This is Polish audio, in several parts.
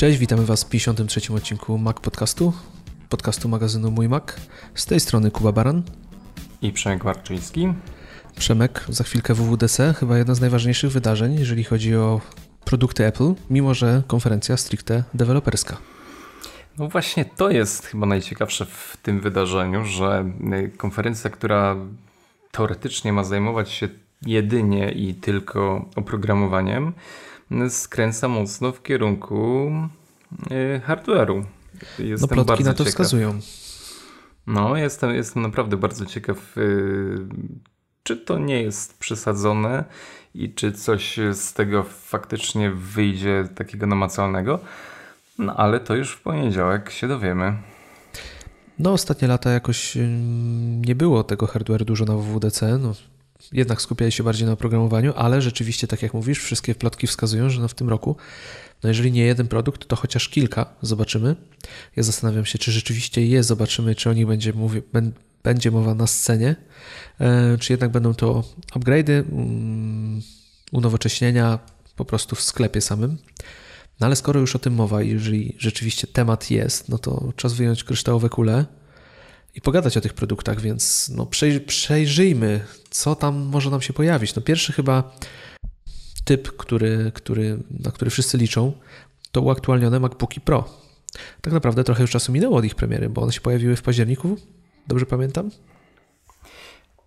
Cześć, witamy Was w 53. odcinku Mac Podcastu, podcastu magazynu Mój Mac. Z tej strony Kuba Baran i Przemek Warczyński. Przemek, za chwilkę WWDC, chyba jedna z najważniejszych wydarzeń, jeżeli chodzi o produkty Apple, mimo że konferencja stricte deweloperska. No właśnie to jest chyba najciekawsze w tym wydarzeniu, że y, konferencja, która teoretycznie ma zajmować się jedynie i tylko oprogramowaniem, skręca mocno w kierunku y, hardware'u. Jestem no plotki na to ciekaw. wskazują. No, jestem, jestem naprawdę bardzo ciekaw, y, czy to nie jest przesadzone i czy coś z tego faktycznie wyjdzie takiego namacalnego. No, ale to już w poniedziałek się dowiemy. No, ostatnie lata jakoś nie było tego hardware dużo na WWDC. No, jednak skupiali się bardziej na oprogramowaniu, ale rzeczywiście, tak jak mówisz, wszystkie plotki wskazują, że no w tym roku, no jeżeli nie jeden produkt, to chociaż kilka zobaczymy. Ja zastanawiam się, czy rzeczywiście je zobaczymy, czy o nich będzie, mówi, będzie mowa na scenie, e, czy jednak będą to upgrade'y, um, unowocześnienia po prostu w sklepie samym. No ale skoro już o tym mowa jeżeli rzeczywiście temat jest, no to czas wyjąć kryształowe kule i pogadać o tych produktach, więc no przejrzyjmy, co tam może nam się pojawić. No pierwszy chyba typ, który, który, na który wszyscy liczą, to uaktualnione MacBooki Pro. Tak naprawdę trochę już czasu minęło od ich premiery, bo one się pojawiły w październiku, dobrze pamiętam?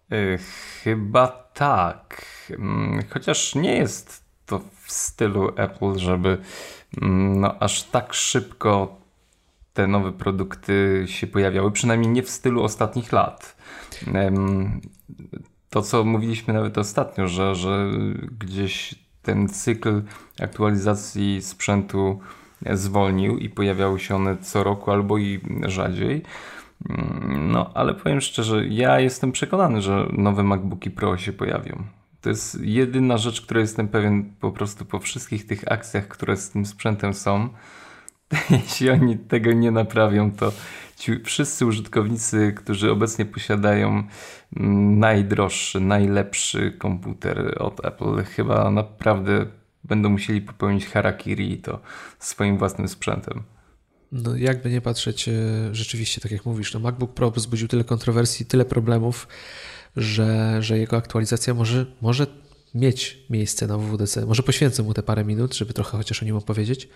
Yy, chyba tak. Mm, chociaż nie jest to w stylu Apple, żeby mm, no, aż tak szybko te nowe produkty się pojawiały, przynajmniej nie w stylu ostatnich lat. To, co mówiliśmy nawet ostatnio, że, że gdzieś ten cykl aktualizacji sprzętu zwolnił i pojawiały się one co roku albo i rzadziej. No, ale powiem szczerze, ja jestem przekonany, że nowe MacBooki Pro się pojawią. To jest jedyna rzecz, której jestem pewien po prostu po wszystkich tych akcjach, które z tym sprzętem są jeśli oni tego nie naprawią, to ci wszyscy użytkownicy, którzy obecnie posiadają mm, najdroższy, najlepszy komputer od Apple, chyba naprawdę będą musieli popełnić harakiri i to swoim własnym sprzętem. No, jakby nie patrzeć, e, rzeczywiście, tak jak mówisz, no MacBook Pro wzbudził tyle kontrowersji, tyle problemów, że, że jego aktualizacja może, może mieć miejsce na WWDC. Może poświęcę mu te parę minut, żeby trochę chociaż o nim opowiedzieć.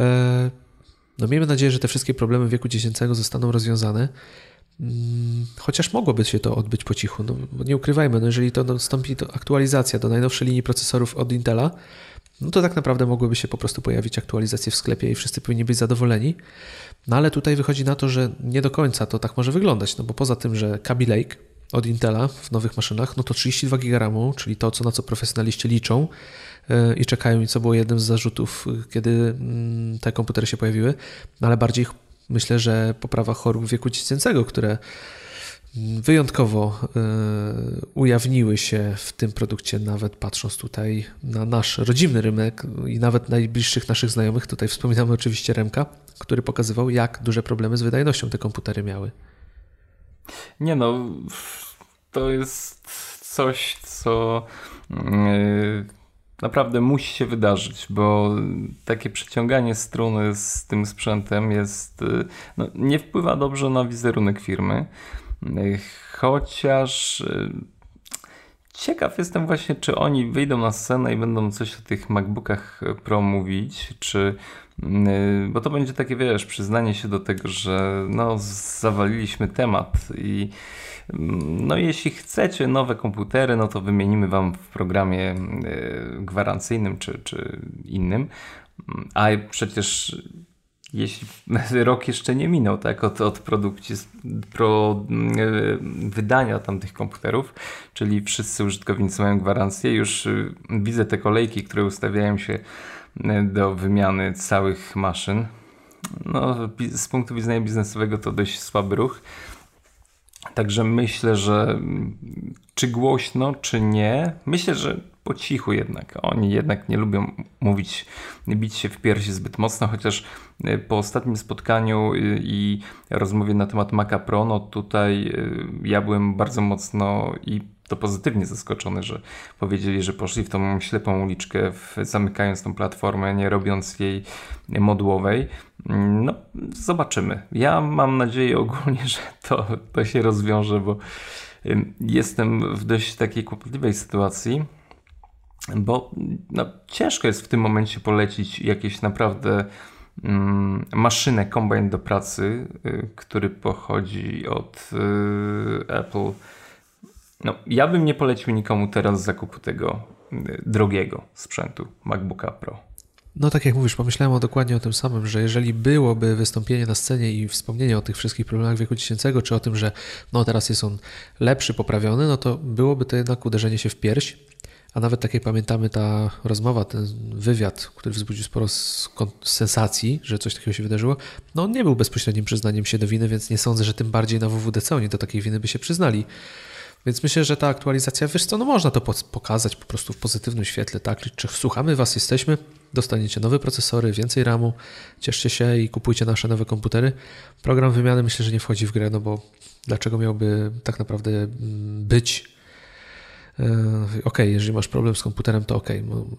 E, no miejmy nadzieję, że te wszystkie problemy wieku dziecięcego zostaną rozwiązane. Mm, chociaż mogłoby się to odbyć po cichu. No, nie ukrywajmy, no jeżeli to nastąpi to aktualizacja do najnowszej linii procesorów od Intela, no to tak naprawdę mogłyby się po prostu pojawić aktualizacje w sklepie i wszyscy powinni być zadowoleni. No ale tutaj wychodzi na to, że nie do końca to tak może wyglądać, no bo poza tym, że Kaby Lake od Intela w nowych maszynach, no to 32 GB czyli to, co na co profesjonaliści liczą, i czekają i co było jednym z zarzutów, kiedy mm, te komputery się pojawiły, ale bardziej myślę, że poprawa chorób wieku dziecięcego, które mm, wyjątkowo e, ujawniły się w tym produkcie, nawet patrząc tutaj na nasz rodzimny rynek i nawet najbliższych naszych znajomych. Tutaj wspominamy oczywiście Remka, który pokazywał, jak duże problemy z wydajnością te komputery miały. Nie no, to jest coś, co mm, naprawdę musi się wydarzyć, bo takie przyciąganie struny z tym sprzętem jest, y, no, nie wpływa dobrze na wizerunek firmy. Y, chociaż y, ciekaw jestem właśnie, czy oni wyjdą na scenę i będą coś o tych MacBookach Pro mówić, czy bo to będzie takie, wiesz, przyznanie się do tego, że no, zawaliliśmy temat i no jeśli chcecie nowe komputery, no to wymienimy Wam w programie e, gwarancyjnym czy, czy innym. A przecież jeśli rok jeszcze nie minął, tak, od, od produkcji, pro, e, wydania tamtych komputerów, czyli wszyscy użytkownicy mają gwarancję, już e, widzę te kolejki, które ustawiają się do wymiany całych maszyn. No, z punktu widzenia biznesowego to dość słaby ruch. Także myślę, że czy głośno, czy nie, myślę, że po cichu jednak. Oni jednak nie lubią mówić, bić się w piersi zbyt mocno, chociaż y, po ostatnim spotkaniu y, i rozmowie na temat Maca Pro, no tutaj y, ja byłem bardzo mocno i to pozytywnie zaskoczony, że powiedzieli, że poszli w tą ślepą uliczkę, w, zamykając tą platformę, nie robiąc jej modułowej. No, zobaczymy. Ja mam nadzieję ogólnie, że to, to się rozwiąże, bo jestem w dość takiej kłopotliwej sytuacji, bo no, ciężko jest w tym momencie polecić jakieś naprawdę mm, maszynę, kombajn do pracy, y, który pochodzi od y, Apple. No, ja bym nie polecił nikomu teraz zakupu tego y, drogiego sprzętu MacBooka Pro. No tak jak mówisz, pomyślałem o dokładnie o tym samym, że jeżeli byłoby wystąpienie na scenie i wspomnienie o tych wszystkich problemach wieku dziecięcego, czy o tym, że no teraz jest on lepszy, poprawiony, no to byłoby to jednak uderzenie się w pierś. A nawet tak jak pamiętamy, ta rozmowa, ten wywiad, który wzbudził sporo sensacji, że coś takiego się wydarzyło, no on nie był bezpośrednim przyznaniem się do winy, więc nie sądzę, że tym bardziej na WWDC oni do takiej winy by się przyznali. Więc myślę, że ta aktualizacja, wiesz co, no można to pokazać po prostu w pozytywnym świetle, tak? Czy słuchamy Was, jesteśmy, dostaniecie nowe procesory, więcej RAMu, cieszcie się i kupujcie nasze nowe komputery. Program wymiany myślę, że nie wchodzi w grę, no bo dlaczego miałby tak naprawdę mm, być e, ok, jeżeli masz problem z komputerem, to ok,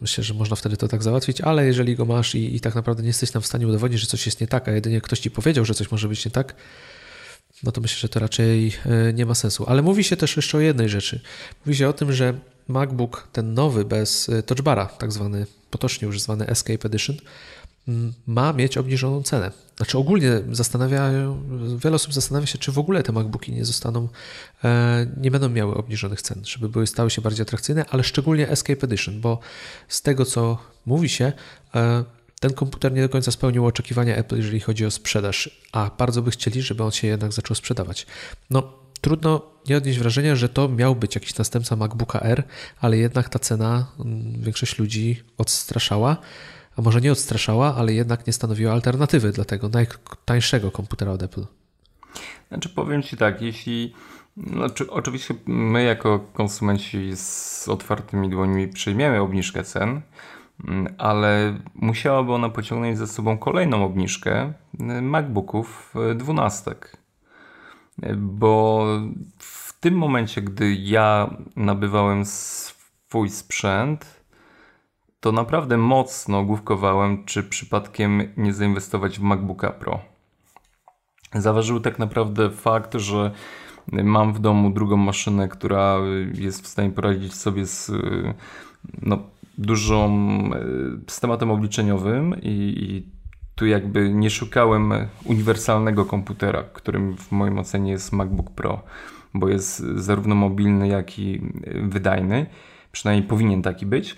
myślę, że można wtedy to tak załatwić, ale jeżeli go masz i, i tak naprawdę nie jesteś nam w stanie udowodnić, że coś jest nie tak, a jedynie ktoś ci powiedział, że coś może być nie tak, no to myślę, że to raczej e, nie ma sensu. Ale mówi się też jeszcze o jednej rzeczy. Mówi się o tym, że MacBook, ten nowy, bez e, touchbara, tak zwany, potocznie używany Escape Edition, ma mieć obniżoną cenę. Znaczy ogólnie zastanawia, wiele osób zastanawia się, czy w ogóle te MacBooki nie zostaną, e, nie będą miały obniżonych cen, żeby były stały się bardziej atrakcyjne, ale szczególnie Escape Edition, bo z tego co mówi się, ten komputer nie do końca spełnił oczekiwania Apple, jeżeli chodzi o sprzedaż, a bardzo by chcieli, żeby on się jednak zaczął sprzedawać. No, trudno nie odnieść wrażenia, że to miał być jakiś następca MacBooka R, ale jednak ta cena mm, większość ludzi odstraszała, a może nie odstraszała, ale jednak nie stanowiła alternatywy dla tego najtańszego komputera od Apple. Znaczy powiem Ci tak, jeśli znaczy, oczywiście my jako konsumenci z otwartymi dłońmi przyjmiemy obniżkę cen, ale musiałaby ona pociągnąć ze sobą kolejną obniżkę y, MacBooków 12. Y, bo w tym momencie, gdy ja nabywałem swój sprzęt, to naprawdę mocno główkowałem, czy przypadkiem nie zainwestować w MacBooka Pro. Zaważył tak naprawdę fakt, że mam w domu drugą maszynę, która jest w stanie poradzić sobie z no, dużą systematem obliczeniowym i, i tu jakby nie szukałem uniwersalnego komputera, którym w moim ocenie jest MacBook Pro, bo jest zarówno mobilny, jak i wydajny. Przynajmniej powinien taki być.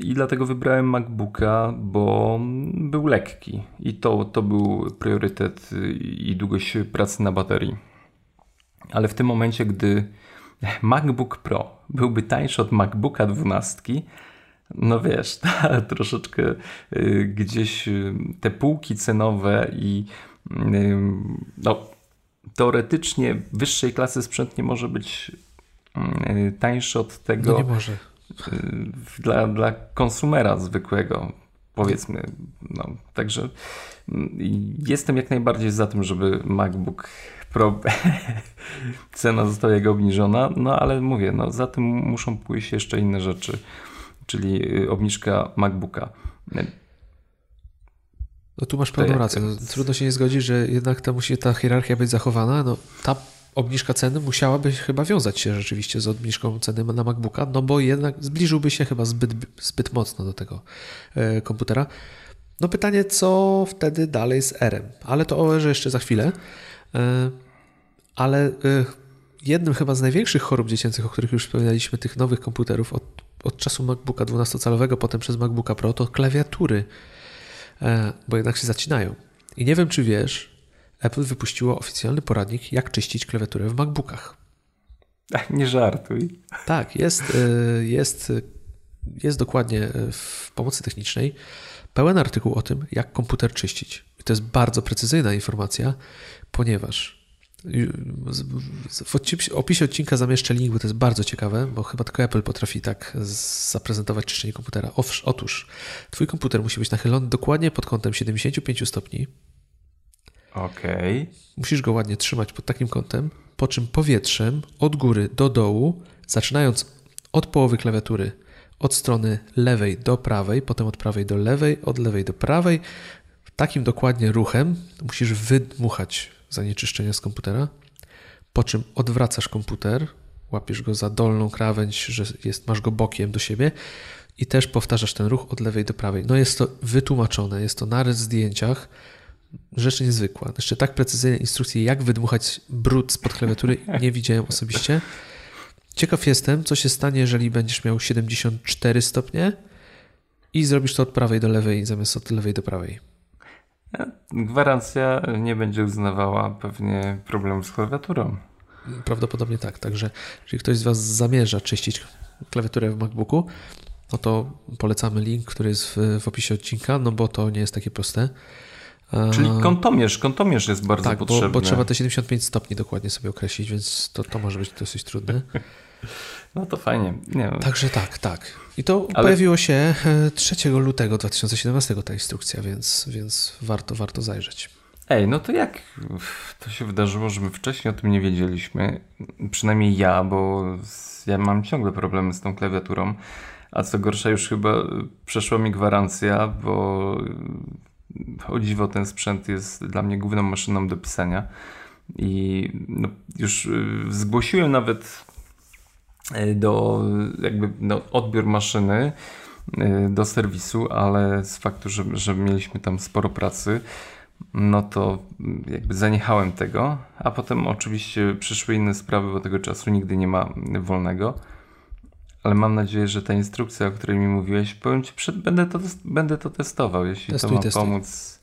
I dlatego wybrałem MacBooka, bo był lekki i to, to był priorytet i długość pracy na baterii. Ale w tym momencie, gdy MacBook Pro byłby tańszy od MacBooka 12, no wiesz, ta, troszeczkę y, gdzieś y, te półki cenowe i y, no, teoretycznie wyższej klasy sprzęt nie może być y, tańszy od tego. No nie może. Y, dla, dla konsumera zwykłego, powiedzmy. No, także y, jestem jak najbardziej za tym, żeby MacBook pro... cena została jego obniżona, no ale mówię, no za tym muszą pójść jeszcze inne rzeczy, czyli y, obniżka MacBooka. No tu masz pełną rację. No, trudno się nie zgodzić, że jednak ta musi ta hierarchia być zachowana. No, ta obniżka ceny musiałaby chyba wiązać się rzeczywiście z obniżką ceny na MacBooka, no bo jednak zbliżyłby się chyba zbyt, zbyt mocno do tego e, komputera. No pytanie, co wtedy dalej z R-em? Ale to o jeszcze za chwilę. E, ale y, jednym chyba z największych chorób dziecięcych, o których już wspominaliśmy, tych nowych komputerów od, od czasu MacBooka 12-calowego, potem przez MacBooka Pro, to klawiatury, e, bo jednak się zacinają. I nie wiem, czy wiesz, Apple wypuściło oficjalny poradnik, jak czyścić klawiaturę w MacBookach. Nie żartuj. Tak, jest, y, jest, jest dokładnie w pomocy technicznej pełen artykuł o tym, jak komputer czyścić. I to jest bardzo precyzyjna informacja, ponieważ w opisie odcinka zamieszczę link, bo to jest bardzo ciekawe, bo chyba tylko Apple potrafi tak zaprezentować czyszczenie komputera. Otóż, Twój komputer musi być nachylony dokładnie pod kątem 75 stopni. Okej. Okay. Musisz go ładnie trzymać pod takim kątem, po czym powietrzem od góry do dołu, zaczynając od połowy klawiatury, od strony lewej do prawej, potem od prawej do lewej, od lewej do prawej. Takim dokładnie ruchem musisz wydmuchać zanieczyszczenia z komputera, po czym odwracasz komputer, łapiesz go za dolną krawędź, że jest, masz go bokiem do siebie i też powtarzasz ten ruch od lewej do prawej. No jest to wytłumaczone, jest to na zdjęciach, rzecz niezwykła. Jeszcze tak precyzyjne instrukcje, jak wydmuchać brud spod klawiatury nie widziałem osobiście. Ciekaw jestem, co się stanie, jeżeli będziesz miał 74 stopnie i zrobisz to od prawej do lewej zamiast od lewej do prawej. Gwarancja nie będzie uznawała pewnie problemu z klawiaturą. Prawdopodobnie tak. Także jeżeli ktoś z Was zamierza czyścić klawiaturę w MacBooku, no to polecamy link, który jest w, w opisie odcinka, no bo to nie jest takie proste. Czyli kątomierz, kątomierz jest bardzo tak, potrzebny. Bo, bo trzeba te 75 stopni dokładnie sobie określić, więc to, to może być dosyć trudne. No to fajnie. Nie. Także tak, tak. I to Ale... pojawiło się 3 e, lutego 2017 ta instrukcja, więc, więc warto, warto zajrzeć. Ej, no to jak to się wydarzyło, że my wcześniej o tym nie wiedzieliśmy? Przynajmniej ja, bo ja mam ciągle problemy z tą klawiaturą. A co gorsza, już chyba przeszła mi gwarancja, bo o dziwo ten sprzęt jest dla mnie główną maszyną do pisania. I no, już zgłosiłem nawet do jakby no, odbiór maszyny y, do serwisu, ale z faktu, że, że mieliśmy tam sporo pracy, no to jakby zaniechałem tego, a potem oczywiście przyszły inne sprawy, bo tego czasu nigdy nie ma wolnego. Ale mam nadzieję, że ta instrukcja, o której mi mówiłeś, powiem ci, przed, będę, to, będę to testował, jeśli testuj, to ma testuj. pomóc.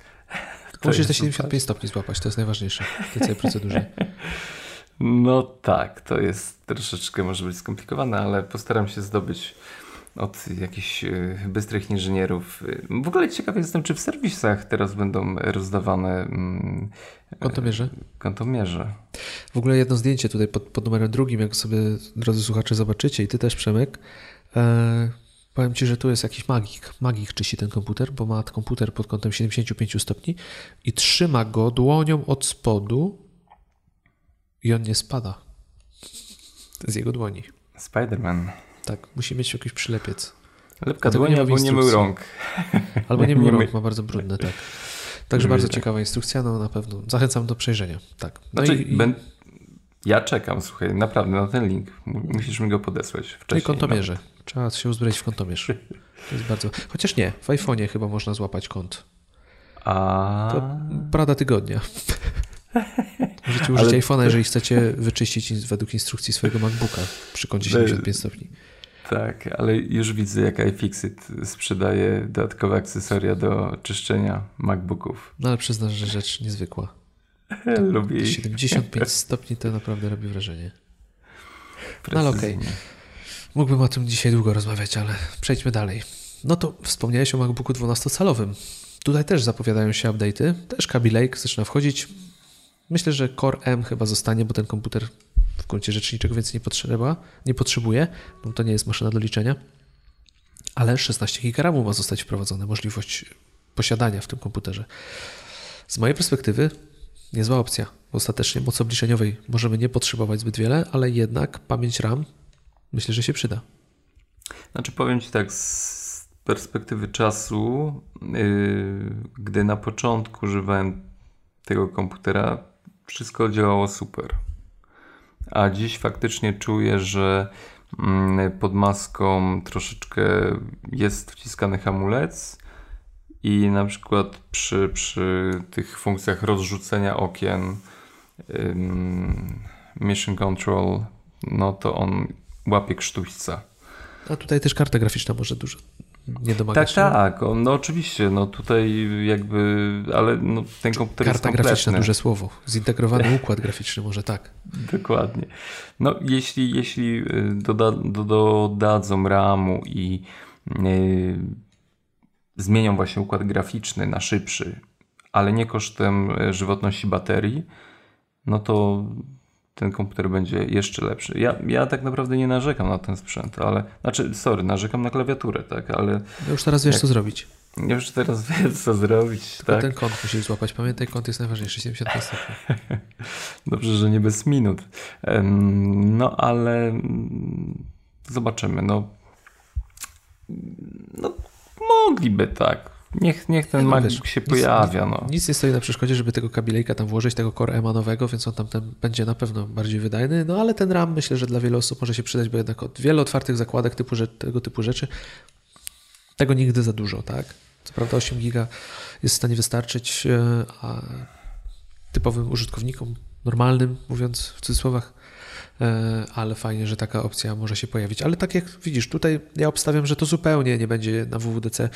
Musisz te 75 stopni złapać, to jest najważniejsze w tej całej procedurze. No tak, to jest troszeczkę może być skomplikowane, ale postaram się zdobyć od jakichś e, bystrych inżynierów. W ogóle ciekawy jestem, czy w serwisach teraz będą rozdawane mm, Kontomierze? Kontomierze. W ogóle jedno zdjęcie tutaj pod, pod numerem drugim, jak sobie, drodzy słuchacze, zobaczycie i ty też, Przemek, e, powiem ci, że tu jest jakiś magik. Magik czyści ten komputer, bo ma komputer pod kątem 75 stopni i trzyma go dłonią od spodu i on nie spada. Z jego dłoni. Spiderman. Tak, musi mieć jakiś przylepiec. Lepka dłoni albo nie mył rąk. Albo nie mył rąk, ma bardzo brudne, tak. Także bardzo ciekawa instrukcja, no na pewno. Zachęcam do przejrzenia. Tak. No znaczy, i, ben... Ja czekam, słuchaj, naprawdę na ten link. Musisz mi go podesłać wcześniej. No i kontomierze. Trzeba się uzbroić w kontomierz. To jest bardzo... Chociaż nie, w iPhone'ie chyba można złapać kąt. A... To Prada tygodnia. Możecie użyć Ale... iPhone'a, jeżeli chcecie wyczyścić według instrukcji swojego MacBooka przy kącie 75 stopni. Tak, ale już widzę, jak iFixit sprzedaje dodatkowe akcesoria do czyszczenia MacBooków. No ale przyznasz, że rzecz niezwykła. Lubię 75 stopni to naprawdę robi wrażenie. No ale okej. Okay. Mógłbym o tym dzisiaj długo rozmawiać, ale przejdźmy dalej. No to wspomniałeś o MacBooku 12-calowym. Tutaj też zapowiadają się update'y. Też Kaby Lake zaczyna wchodzić. Myślę, że Core M chyba zostanie, bo ten komputer w gruncie rzeczy niczego więcej nie potrzeba, nie potrzebuje. No to nie jest maszyna do liczenia. Ale 16 GB ma zostać wprowadzone, możliwość posiadania w tym komputerze. Z mojej perspektywy niezła opcja. Ostatecznie mocy obliczeniowej możemy nie potrzebować zbyt wiele, ale jednak pamięć RAM myślę, że się przyda. Znaczy powiem Ci tak, z perspektywy czasu, yy, gdy na początku używałem tego komputera, wszystko działało super. A dziś faktycznie czuję, że mm, pod maską troszeczkę jest wciskany hamulec i na przykład przy, przy tych funkcjach rozrzucenia okien Mission Control, no to on łapie krztuśca. A tutaj też karta graficzna może dużo nie domaga tak, się. Tak, tak. No oczywiście, no tutaj jakby, ale no, ten komputer Karta jest graficzna, duże słowo. Zintegrowany układ graficzny, może tak. Dokładnie. No jeśli, jeśli y, doda, dodadzą RAMu i yy, zmienią właśnie układ graficzny na szybszy, ale nie kosztem y, żywotności baterii, no to ten komputer będzie jeszcze lepszy. Ja, ja tak naprawdę nie narzekam na ten sprzęt, ale znaczy, sorry, narzekam na klawiaturę, tak, ale. Ja już teraz wiesz, jak, co zrobić. Już teraz wiem, co zrobić. Tylko tak? ten kąt musisz złapać. Pamiętaj, kąt jest najważniejszy, 75 stopni. Dobrze, że nie bez minut. No ale mm, zobaczymy. No, no mogliby tak. Niech, niech ten no, MacBook się nic, pojawia. No. Nic nie stoi na przeszkodzie, żeby tego kabilejka tam włożyć, tego Core M nowego, więc on tam, tam będzie na pewno bardziej wydajny. No ale ten RAM myślę, że dla wielu osób może się przydać, bo jednak od wielu otwartych zakładek typu, tego typu rzeczy tego nigdy za dużo, tak? Co prawda 8 giga jest w stanie wystarczyć, e, a typowym użytkownikom, normalnym, mówiąc w cudzysłowach, e, ale fajnie, że taka opcja może się pojawić. Ale tak jak widzisz, tutaj ja obstawiam, że to zupełnie nie będzie na WWDC.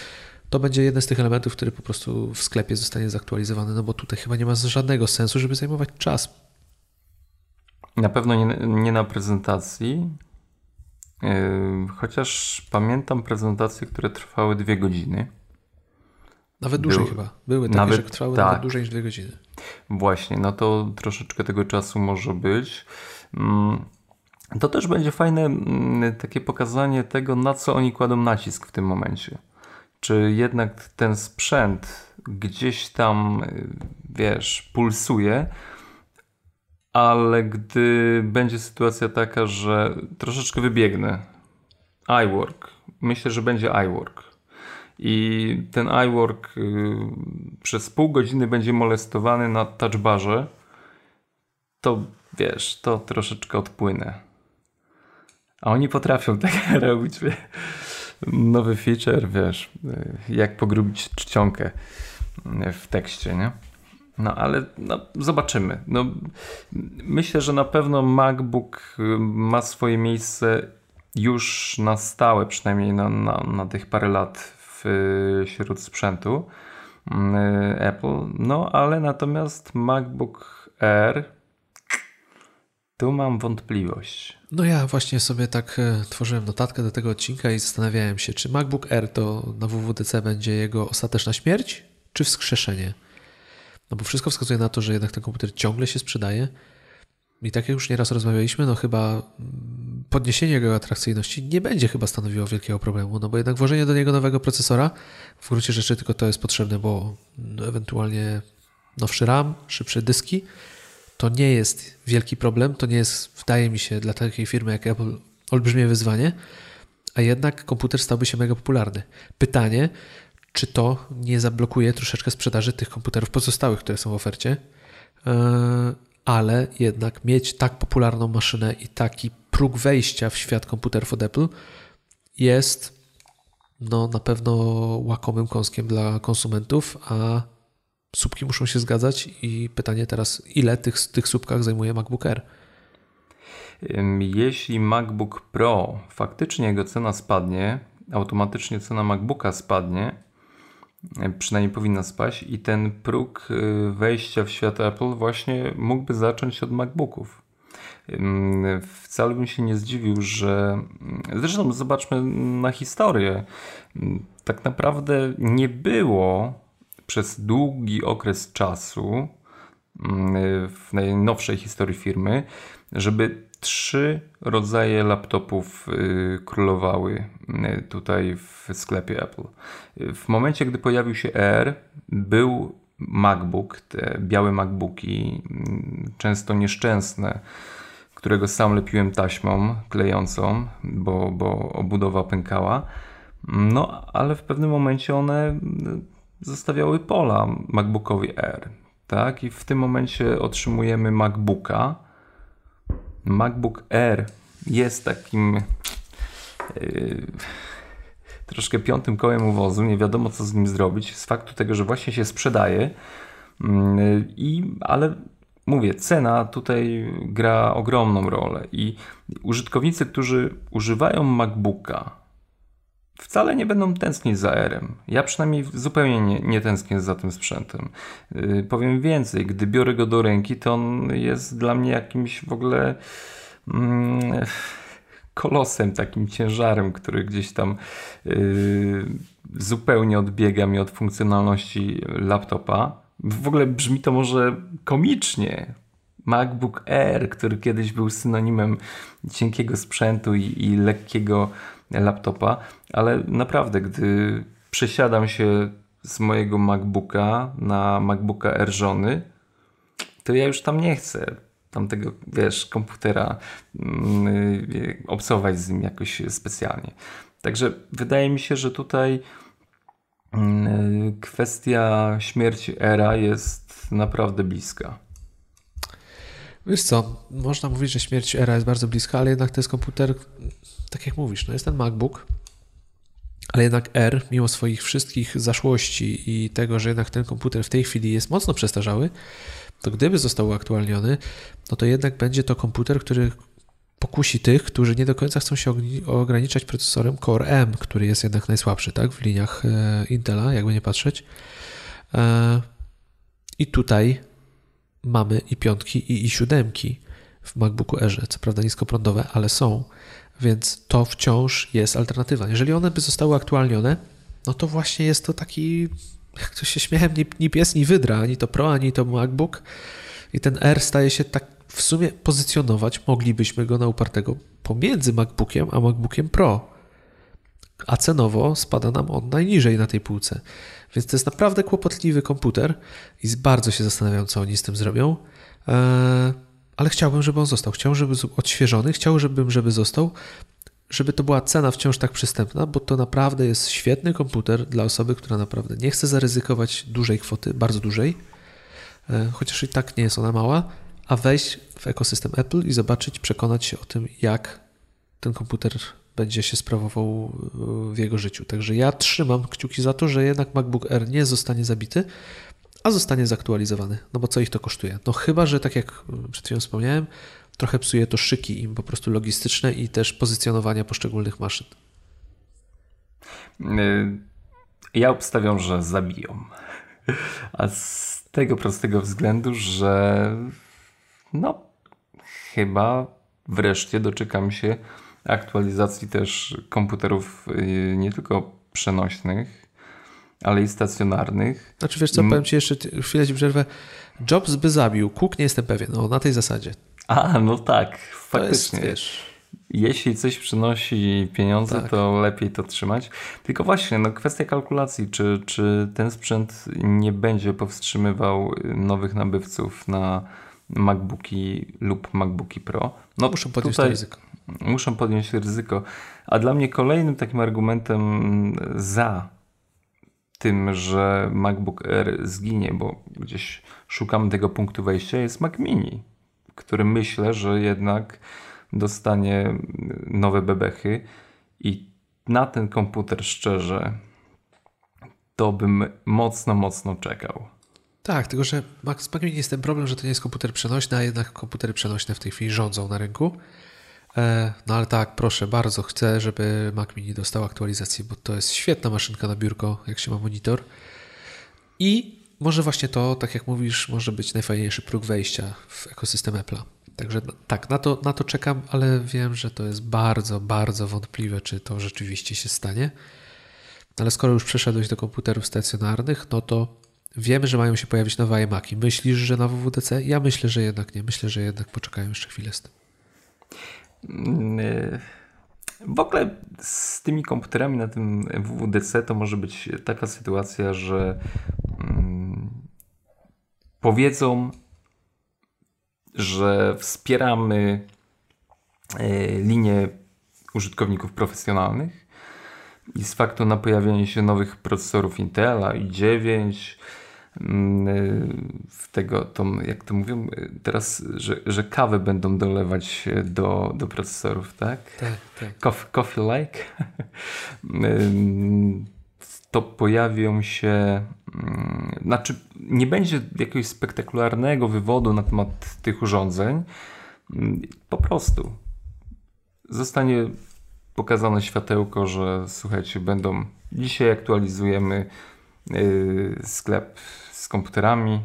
To będzie jeden z tych elementów, który po prostu w sklepie zostanie zaktualizowany, no bo tutaj chyba nie ma żadnego sensu, żeby zajmować czas. Na pewno nie, nie na prezentacji, yy, chociaż pamiętam prezentacje, które trwały dwie godziny. Nawet dłużej Był, chyba. Były takie, nawet, że trwały tak. nawet dłużej niż dwie godziny. Właśnie, no to troszeczkę tego czasu może być. Mm, to też będzie fajne mm, takie pokazanie tego, na co oni kładą nacisk w tym momencie. Czy jednak ten sprzęt gdzieś tam, wiesz, pulsuje, ale gdy będzie sytuacja taka, że troszeczkę wybiegnę, iWork, myślę, że będzie iWork i ten iWork y, przez pół godziny będzie molestowany na touchbarze, to wiesz, to troszeczkę odpłynę. A oni potrafią tak robić. Nowy feature, wiesz, y, jak pogrubić czcionkę w tekście, nie? No ale no, zobaczymy. No, myślę, że na pewno MacBook y, ma swoje miejsce już na stałe, przynajmniej na, na, na tych parę lat wśród sprzętu mm, Apple. No ale natomiast MacBook Air tu mam wątpliwość. No ja właśnie sobie tak e, tworzyłem notatkę do tego odcinka i zastanawiałem się, czy MacBook Air to na WWDC będzie jego ostateczna śmierć, czy wskrzeszenie. No bo wszystko wskazuje na to, że jednak ten komputer ciągle się sprzedaje. I tak jak już nieraz rozmawialiśmy, no chyba mm, podniesienie jego atrakcyjności nie będzie chyba stanowiło wielkiego problemu, no bo jednak włożenie do niego nowego procesora, w gruncie rzeczy tylko to jest potrzebne, bo no, ewentualnie nowszy RAM, szybsze dyski, to nie jest wielki problem, to nie jest, wydaje mi się, dla takiej firmy jak Apple olbrzymie wyzwanie, a jednak komputer stałby się mega popularny. Pytanie, czy to nie zablokuje troszeczkę sprzedaży tych komputerów pozostałych, które są w ofercie, e, ale jednak mieć tak popularną maszynę i taki próg wejścia w świat komputerów od Apple jest no, na pewno łakomym kąskiem dla konsumentów, a słupki muszą się zgadzać i pytanie teraz, ile tych, tych słupkach zajmuje MacBook Air? Jeśli MacBook Pro faktycznie jego cena spadnie, automatycznie cena MacBooka spadnie, przynajmniej powinna spaść i ten próg y, wejścia w świat Apple właśnie mógłby zacząć od MacBooków. Wcale bym się nie zdziwił, że zresztą zobaczmy na historię. Tak naprawdę nie było przez długi okres czasu w najnowszej historii firmy, żeby trzy rodzaje laptopów y, królowały y, tutaj w sklepie Apple. W momencie, gdy pojawił się Air, był MacBook, te białe MacBooki, mm, często nieszczęsne, którego sam lepiłem taśmą klejącą, bo, bo obudowa pękała. No, ale w pewnym momencie one mm, zostawiały pola MacBookowi Air. Tak? I w tym momencie otrzymujemy MacBooka, MacBook Air jest takim yy, troszkę piątym kołem uwozu, nie wiadomo co z nim zrobić, z faktu tego, że właśnie się sprzedaje, yy, i, ale mówię, cena tutaj gra ogromną rolę i użytkownicy, którzy używają MacBooka, wcale nie będą tęsknić za Airem. Ja przynajmniej zupełnie nie, nie tęsknię za tym sprzętem. Yy, powiem więcej, gdy biorę go do ręki, to on jest dla mnie jakimś w ogóle yy, kolosem, takim ciężarem, który gdzieś tam yy, zupełnie odbiega mi od funkcjonalności laptopa. W ogóle brzmi to może komicznie. MacBook Air, który kiedyś był synonimem cienkiego sprzętu i, i lekkiego laptopa, ale naprawdę, gdy przesiadam się z mojego MacBooka na MacBooka Air żony, to ja już tam nie chcę tamtego, wiesz, komputera yy, z nim jakoś specjalnie. Także wydaje mi się, że tutaj yy, kwestia śmierci Era jest naprawdę bliska. Wiesz co, można mówić, że śmierć Era jest bardzo bliska, ale jednak to jest komputer, tak jak mówisz, no jest ten MacBook, ale jednak R, mimo swoich wszystkich zaszłości i tego, że jednak ten komputer w tej chwili jest mocno przestarzały, to gdyby został uaktualniony, no to jednak będzie to komputer, który pokusi tych, którzy nie do końca chcą się ograniczać procesorem Core M, który jest jednak najsłabszy, tak, w liniach e, Intela, jakby nie patrzeć. E, I tutaj mamy i piątki, i i siódemki w MacBooku Airze, co prawda niskoprądowe, ale są, więc to wciąż jest alternatywa. Jeżeli one by zostały aktualnione, no to właśnie jest to taki jak to się śmiałem, ni, ni pies, ni wydra, ani to Pro, ani to MacBook. I ten R staje się tak w sumie pozycjonować, moglibyśmy go na upartego pomiędzy MacBookiem a MacBookiem Pro. A cenowo spada nam on najniżej na tej półce. Więc to jest naprawdę kłopotliwy komputer i bardzo się zastanawiam, co oni z tym zrobią. Eee, ale chciałbym, żeby on został. Chciałbym, żeby odświeżony, chciałbym, żeby został, żeby to była cena wciąż tak przystępna, bo to naprawdę jest świetny komputer dla osoby, która naprawdę nie chce zaryzykować dużej kwoty, bardzo dużej, e, chociaż i tak nie jest ona mała, a wejść w ekosystem Apple i zobaczyć, przekonać się o tym, jak ten komputer będzie się sprawował w jego życiu. Także ja trzymam kciuki za to, że jednak MacBook Air nie zostanie zabity, a zostanie zaktualizowany. No bo co ich to kosztuje? No chyba, że tak jak przed chwilą wspomniałem, trochę psuje to szyki im po prostu logistyczne i też pozycjonowania poszczególnych maszyn. Y, ja obstawiam, że zabiją. A z tego prostego względu, że no chyba wreszcie doczekam się aktualizacji też komputerów y, nie tylko przenośnych, ale i stacjonarnych. Znaczy wiesz co, powiem Ci jeszcze chwilę Ci przerwę. Jobs by zabił, Cook nie jestem pewien, no na tej zasadzie. A, no tak, faktycznie. To jest, wiesz... Jeśli coś przynosi pieniądze, tak. to lepiej to trzymać. Tylko właśnie, no kwestia kalkulacji, czy, czy ten sprzęt nie będzie powstrzymywał nowych nabywców na MacBooki lub MacBooki Pro. No, muszą podjąć to ryzyko. Muszą podjąć ryzyko. A dla mnie kolejnym takim argumentem za tym, że MacBook Air zginie, bo gdzieś szukam tego punktu wejścia, jest Mac Mini który myślę, że jednak dostanie nowe bebechy i na ten komputer szczerze to bym mocno, mocno czekał. Tak, tylko że Mac Mini jest ten problem, że to nie jest komputer przenośny, a jednak komputery przenośne w tej chwili rządzą na rynku. E, no ale tak, proszę bardzo, chcę, żeby Mac Mini dostał aktualizację, bo to jest świetna maszynka na biurko, jak się ma monitor. I może właśnie to, tak jak mówisz, może być najfajniejszy próg wejścia w ekosystem Apple'a. Także tak, na to, na to czekam, ale wiem, że to jest bardzo, bardzo wątpliwe, czy to rzeczywiście się stanie. Ale skoro już przeszedłeś do komputerów stacjonarnych, no to wiemy, że mają się pojawić nowe iMaki. Myślisz, że na WWDC? Ja myślę, że jednak nie. Myślę, że jednak poczekają jeszcze chwilę z tym. W ogóle z tymi komputerami na tym WWDC to może być taka sytuacja, że powiedzą, że wspieramy e, linię użytkowników profesjonalnych i z faktu na pojawienie się nowych procesorów Intela i9 mm, e, w tego, to, jak to mówią teraz, że, że kawę będą dolewać do, do procesorów, tak? Tak, tak. Coffee, coffee like. to pojawią się, mm, znaczy nie będzie jakiegoś spektakularnego wywodu na temat tych urządzeń, mm, po prostu zostanie pokazane światełko, że słuchajcie, będą, dzisiaj aktualizujemy yy, sklep z komputerami,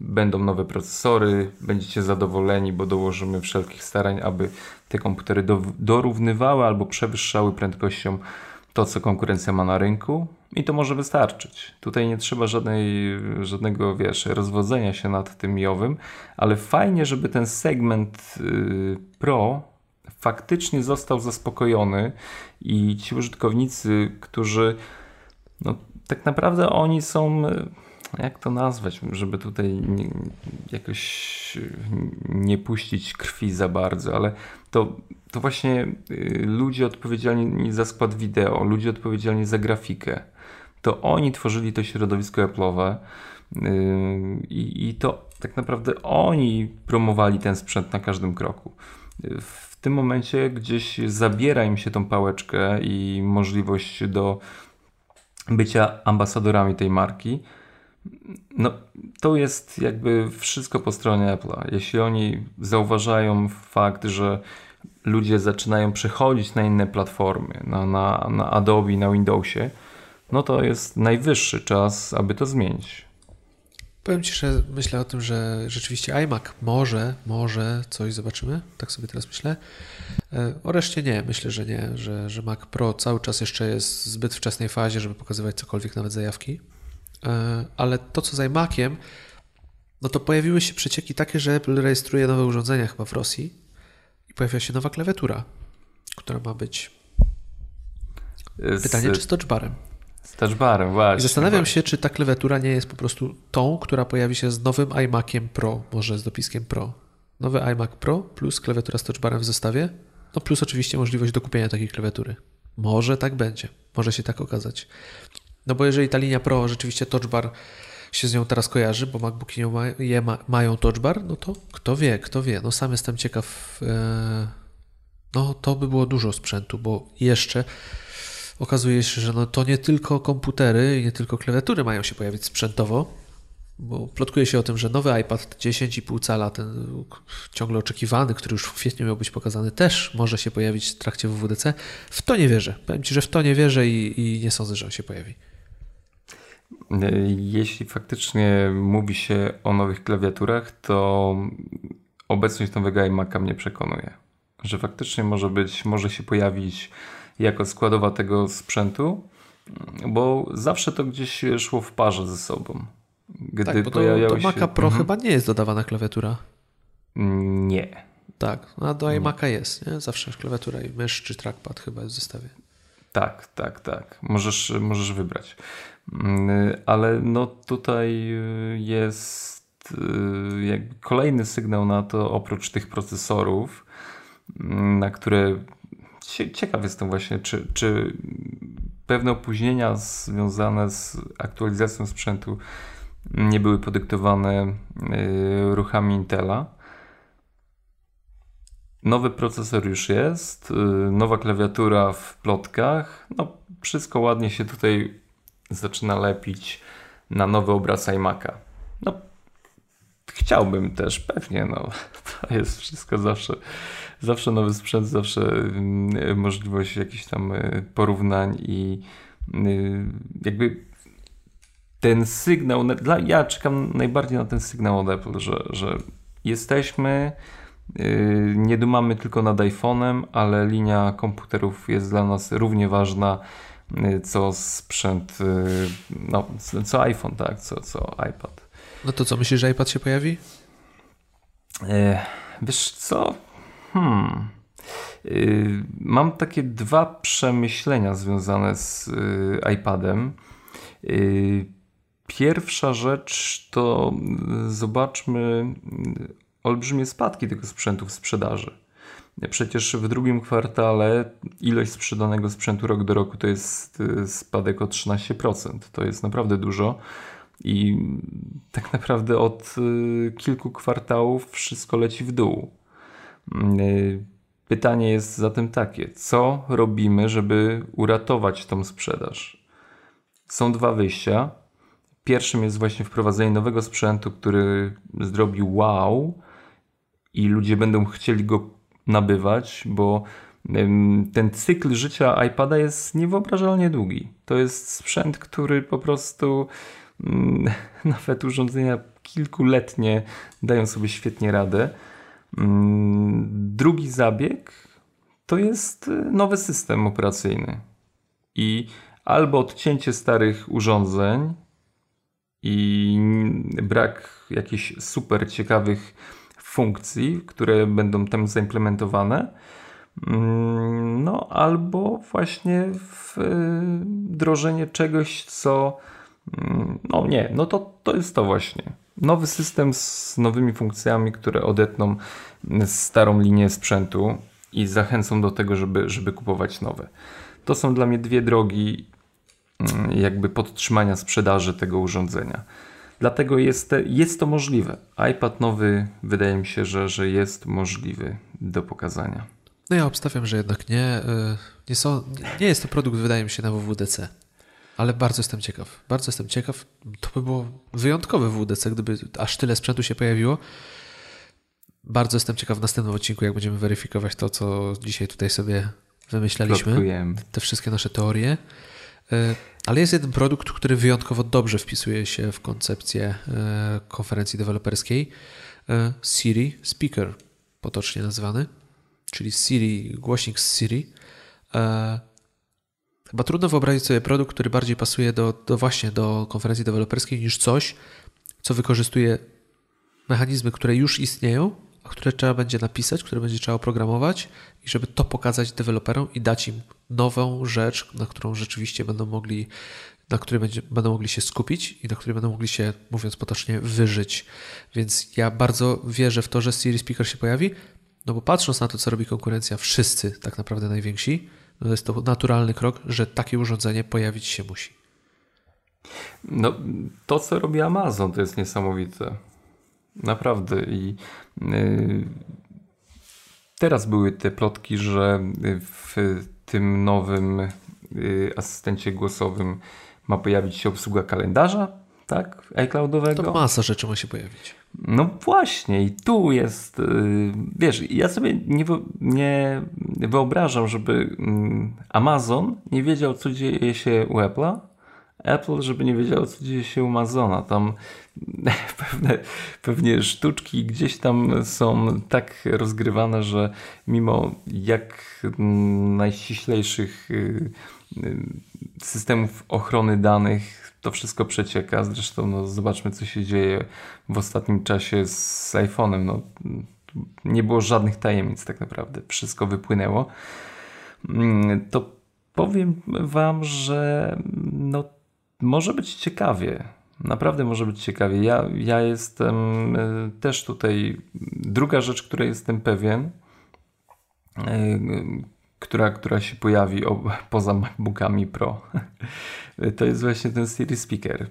będą nowe procesory, będziecie zadowoleni, bo dołożymy wszelkich starań, aby te komputery do, dorównywały albo przewyższały prędkością to, co konkurencja ma na rynku. I to może wystarczyć. Tutaj nie trzeba żadnej, żadnego, wiesz, rozwodzenia się nad tym jowym, ale fajnie, żeby ten segment yy, Pro faktycznie został zaspokojony i ci użytkownicy, którzy no tak naprawdę oni są jak to nazwać, żeby tutaj nie, jakoś nie puścić krwi za bardzo, ale to, to właśnie y, ludzie odpowiedzialni za skład wideo, ludzie odpowiedzialni za grafikę, to oni tworzyli to środowisko Apple'owe y, i, i to tak naprawdę oni promowali ten sprzęt na każdym kroku. W tym momencie gdzieś zabiera im się tą pałeczkę i możliwość do bycia ambasadorami tej marki, no, to jest jakby wszystko po stronie Apple'a. Jeśli oni zauważają fakt, że ludzie zaczynają przechodzić na inne platformy, na, na, na Adobe, na Windowsie, no to jest najwyższy czas, aby to zmienić. Powiem Ci, że myślę o tym, że rzeczywiście iMac może, może coś zobaczymy, tak sobie teraz myślę. E, o reszcie nie, myślę, że nie, że, że Mac Pro cały czas jeszcze jest w zbyt wczesnej fazie, żeby pokazywać cokolwiek, nawet zajawki. E, ale to, co z iMaciem, no to pojawiły się przecieki takie, że Apple rejestruje nowe urządzenia chyba w Rosji i pojawia się nowa klawiatura, która ma być. Pytanie, z, czy z touchbarem? Z touchbarem, właśnie. I zastanawiam właśnie. się, czy ta klawiatura nie jest po prostu tą, która pojawi się z nowym iMaciem Pro, może z dopiskiem Pro. Nowy iMac Pro plus klawiatura z touchbarem w zestawie, no plus oczywiście możliwość dokupienia takiej klawiatury. Może tak będzie, może się tak okazać. No bo jeżeli ta linia Pro rzeczywiście touch bar się z nią teraz kojarzy, bo MacBooki nie ma, je ma, mają touch bar, no to kto wie, kto wie. No sam jestem ciekaw. E, no to by było dużo sprzętu, bo jeszcze okazuje się, że no to nie tylko komputery i nie tylko klawiatury mają się pojawić sprzętowo, bo plotkuje się o tym, że nowy iPad 10,5 cala, ten ciągle oczekiwany, który już w kwietniu miał być pokazany, też może się pojawić w trakcie WWDC. W to nie wierzę. Powiem Ci, że w to nie wierzę i, i nie sądzę, że on się pojawi. Jeśli faktycznie mówi się o nowych klawiaturach, to obecność nowego iMac'a mnie przekonuje. Że faktycznie może być, może się pojawić jako składowa tego sprzętu, bo zawsze to gdzieś szło w parze ze sobą. Gdy tak, bo do, do Maca Pro mhm. chyba nie jest dodawana klawiatura. Nie. Tak, a do iMac'a jest, nie? Zawsze klawiatura i mysz czy trackpad chyba jest w zestawie. Tak, tak, tak. Możesz, możesz wybrać. Mm, ale no tutaj y, jest y, kolejny sygnał na to, oprócz tych procesorów, mm, na które ciekaw jestem właśnie, czy, czy pewne opóźnienia związane z aktualizacją sprzętu nie były podyktowane y, ruchami Intela. Nowy procesor już jest, nowa klawiatura w plotkach. No, wszystko ładnie się tutaj zaczyna lepić na nowy obraz iMac'a. No, chciałbym też, pewnie, no, to jest wszystko zawsze, zawsze nowy sprzęt, zawsze y, możliwość jakichś tam y, porównań i y, jakby ten sygnał, dla, ja czekam najbardziej na ten sygnał od Apple, że, że jesteśmy, y, nie dumamy tylko nad iPhone'em, ale linia komputerów jest dla nas równie ważna co sprzęt, y, no, co iPhone, tak, co, co iPad. No to co, myślisz, że iPad się pojawi? E, wiesz co? Hmm. Y, mam takie dwa przemyślenia związane z iPadem. Pierwsza rzecz to zobaczmy olbrzymie spadki tego sprzętu w sprzedaży. Przecież w drugim kwartale ilość sprzedanego sprzętu rok do roku to jest y, spadek o 13%. To jest naprawdę dużo. I tak naprawdę od y, kilku kwartałów wszystko leci w dół. Y, pytanie jest zatem takie: co robimy, żeby uratować tą sprzedaż? Są dwa wyjścia. Pierwszym jest właśnie wprowadzenie nowego sprzętu, który zrobi wow i ludzie będą chcieli go nabywać, bo ten cykl życia iPada jest niewyobrażalnie długi. To jest sprzęt, który po prostu mm, nawet urządzenia kilkuletnie dają sobie świetnie radę. Mm, drugi zabieg to jest y, nowy system operacyjny. I albo odcięcie starych urządzeń i brak jakichś super ciekawych funkcji, które będą tam zaimplementowane, Mm, no, albo właśnie wdrożenie czegoś, co. Mm, no nie, no to, to jest to właśnie. Nowy system z nowymi funkcjami, które odetną starą linię sprzętu i zachęcą do tego, żeby, żeby kupować nowe. To są dla mnie dwie drogi mm, jakby podtrzymania sprzedaży tego urządzenia. Dlatego jest, jest to możliwe. iPad nowy wydaje mi się, że, że jest możliwy do pokazania. No ja obstawiam, że jednak nie. Y, nie, są, nie jest to produkt, wydaje mi się, na WWDC. Ale bardzo jestem ciekaw. Bardzo jestem ciekaw. To by było wyjątkowe WWDC, gdyby aż tyle sprzętu się pojawiło. Bardzo jestem ciekaw w następnym odcinku, jak będziemy weryfikować to, co dzisiaj tutaj sobie wymyślaliśmy. Plotkujemy. Te wszystkie nasze teorie. Y, ale jest jeden produkt, który wyjątkowo dobrze wpisuje się w koncepcję y, konferencji deweloperskiej. Siri Speaker, potocznie nazywany czyli Siri, głośnik z Siri. E, chyba trudno wyobrazić sobie produkt, który bardziej pasuje do, do właśnie do konferencji deweloperskiej niż coś, co wykorzystuje mechanizmy, które już istnieją, które trzeba będzie napisać, które będzie trzeba oprogramować i żeby to pokazać deweloperom i dać im nową rzecz, na którą rzeczywiście będą mogli, na której będzie, będą mogli się skupić i na której będą mogli się, mówiąc potocznie, wyżyć. Więc ja bardzo wierzę w to, że Siri Speaker się pojawi. No bo patrząc na to, co robi konkurencja, wszyscy tak naprawdę najwięksi, no jest to naturalny krok, że takie urządzenie pojawić się musi. No, to co robi Amazon, to jest niesamowite. Naprawdę. I yy, teraz były te plotki, że w tym nowym yy, asystencie głosowym ma pojawić się obsługa kalendarza, tak? iCloudowego. To masa rzeczy ma się pojawić. No właśnie, i tu jest, y, wiesz, ja sobie nie, nie wyobrażam, żeby mm, Amazon nie wiedział, co dzieje się u Apple'a, Apple, żeby nie wiedział, co dzieje się u Amazona. Tam pewne, pewnie sztuczki gdzieś tam są tak rozgrywane, że mimo jak najściślejszych y, y, systemów ochrony danych to wszystko przecieka. Zresztą no, zobaczmy, co się dzieje w ostatnim czasie z iPhone'em. No, nie było żadnych tajemnic tak naprawdę. Wszystko wypłynęło. Mm, to powiem Wam, że no, może być ciekawie. Naprawdę może być ciekawie. Ja, ja jestem e, też tutaj. Druga rzecz, której jestem pewien, e, która, która się pojawi poza MacBookami Pro, to jest właśnie ten Siri Speaker.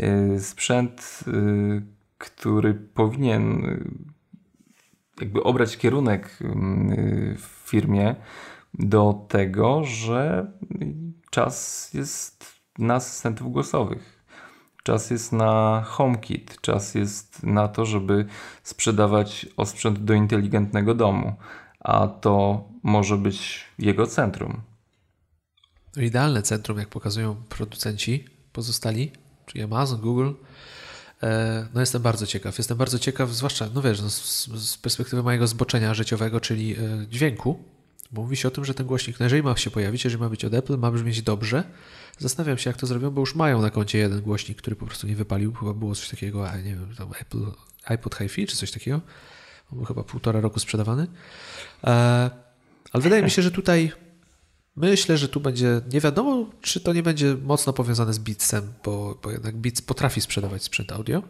Y, sprzęt, który powinien jakby obrać kierunek w firmie do tego, że czas jest na asystentów głosowych. Czas jest na HomeKit, czas jest na to, żeby sprzedawać osprzęt do inteligentnego domu, a to może być jego centrum. Idealne centrum, jak pokazują producenci pozostali, czyli Amazon, Google. E, no jestem bardzo ciekaw. Jestem bardzo ciekaw, zwłaszcza, no wiesz, no z, z, perspektywy mojego zboczenia życiowego, czyli e, dźwięku, bo mówi się o tym, że ten głośnik, no jeżeli ma się pojawić, jeżeli ma być od Apple, ma brzmieć dobrze. Zastanawiam się, jak to zrobią, bo już mają na koncie jeden głośnik, który po prostu nie wypalił. Chyba było coś takiego, nie wiem, tam Apple, iPod HiFi czy coś takiego. Był chyba półtora roku sprzedawany. E, ale wydaje mi się, że tutaj myślę, że tu będzie, nie wiadomo, czy to nie będzie mocno powiązane z Beatsem, bo, bo jednak Beats potrafi sprzedawać sprzęt audio.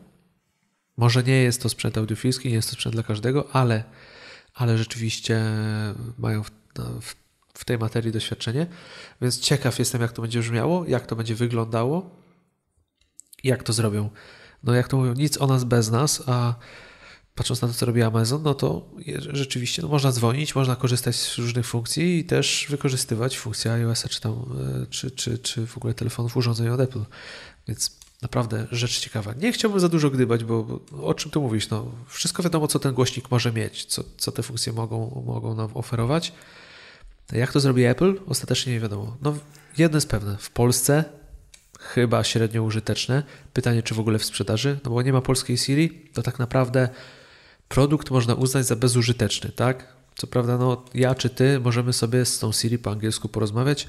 Może nie jest to sprzęt audiofilski, nie jest to sprzęt dla każdego, ale, ale rzeczywiście mają w, w, w tej materii doświadczenie, więc ciekaw jestem, jak to będzie brzmiało, jak to będzie wyglądało, jak to zrobią. No jak to mówią, nic o nas bez nas, a patrząc na to, co robi Amazon, no to rzeczywiście no, można dzwonić, można korzystać z różnych funkcji i też wykorzystywać funkcje iOS-a czy, tam, e, czy, czy, czy w ogóle telefonów urządzeń od Apple. Więc naprawdę rzecz ciekawa. Nie chciałbym za dużo gdybać, bo, bo o czym tu mówisz? No, wszystko wiadomo, co ten głośnik może mieć, co, co te funkcje mogą, mogą nam oferować. Jak to zrobi Apple? Ostatecznie nie wiadomo. No, jedno jest pewne. W Polsce chyba średnio użyteczne. Pytanie, czy w ogóle w sprzedaży? No bo nie ma polskiej Siri, to tak naprawdę produkt można uznać za bezużyteczny, tak? Co prawda, no, ja czy ty możemy sobie z tą Siri po angielsku porozmawiać,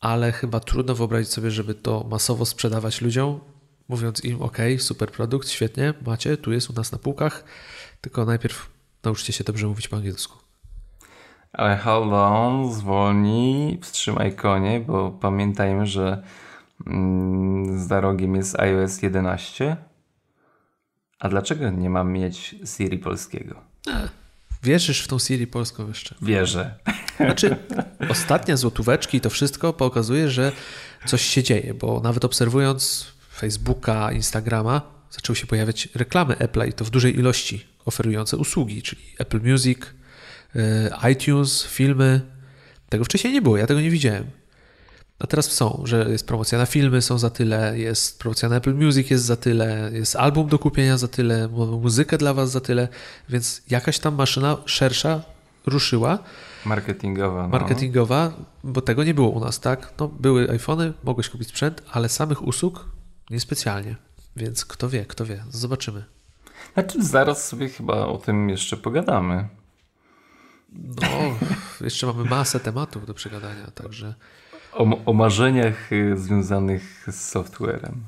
ale chyba trudno wyobrazić sobie, żeby to masowo sprzedawać ludziom, mówiąc im: OK, super produkt, świetnie, macie, tu jest u nas na półkach, tylko najpierw nauczcie się dobrze mówić po angielsku. Ale hold on, zwolnij, wstrzymaj konie, bo pamiętajmy, że mm, za rogiem jest iOS 11. A dlaczego nie mam mieć Siri polskiego? Wierzysz w tą Siri polską jeszcze? Wierzę. Znaczy, ostatnie złotóweczki i to wszystko pokazuje, że coś się dzieje, bo nawet obserwując Facebooka, Instagrama, zaczęły się pojawiać reklamy Apple'a i to w dużej ilości oferujące usługi, czyli Apple Music, iTunes, filmy. Tego wcześniej nie było, ja tego nie widziałem. A teraz są, że jest promocja na filmy, są za tyle, jest promocja na Apple Music, jest za tyle, jest album do kupienia za tyle, muzykę dla Was za tyle, więc jakaś tam maszyna szersza ruszyła. Marketingowa. No. Marketingowa, bo tego nie było u nas, tak? No, były iPhony, mogłeś kupić sprzęt, ale samych usług niespecjalnie. Więc kto wie, kto wie, zobaczymy. Znaczy, zaraz sobie chyba o tym jeszcze pogadamy. No, jeszcze mamy masę tematów do przegadania, także. O, o marzeniach y, związanych z softwarem.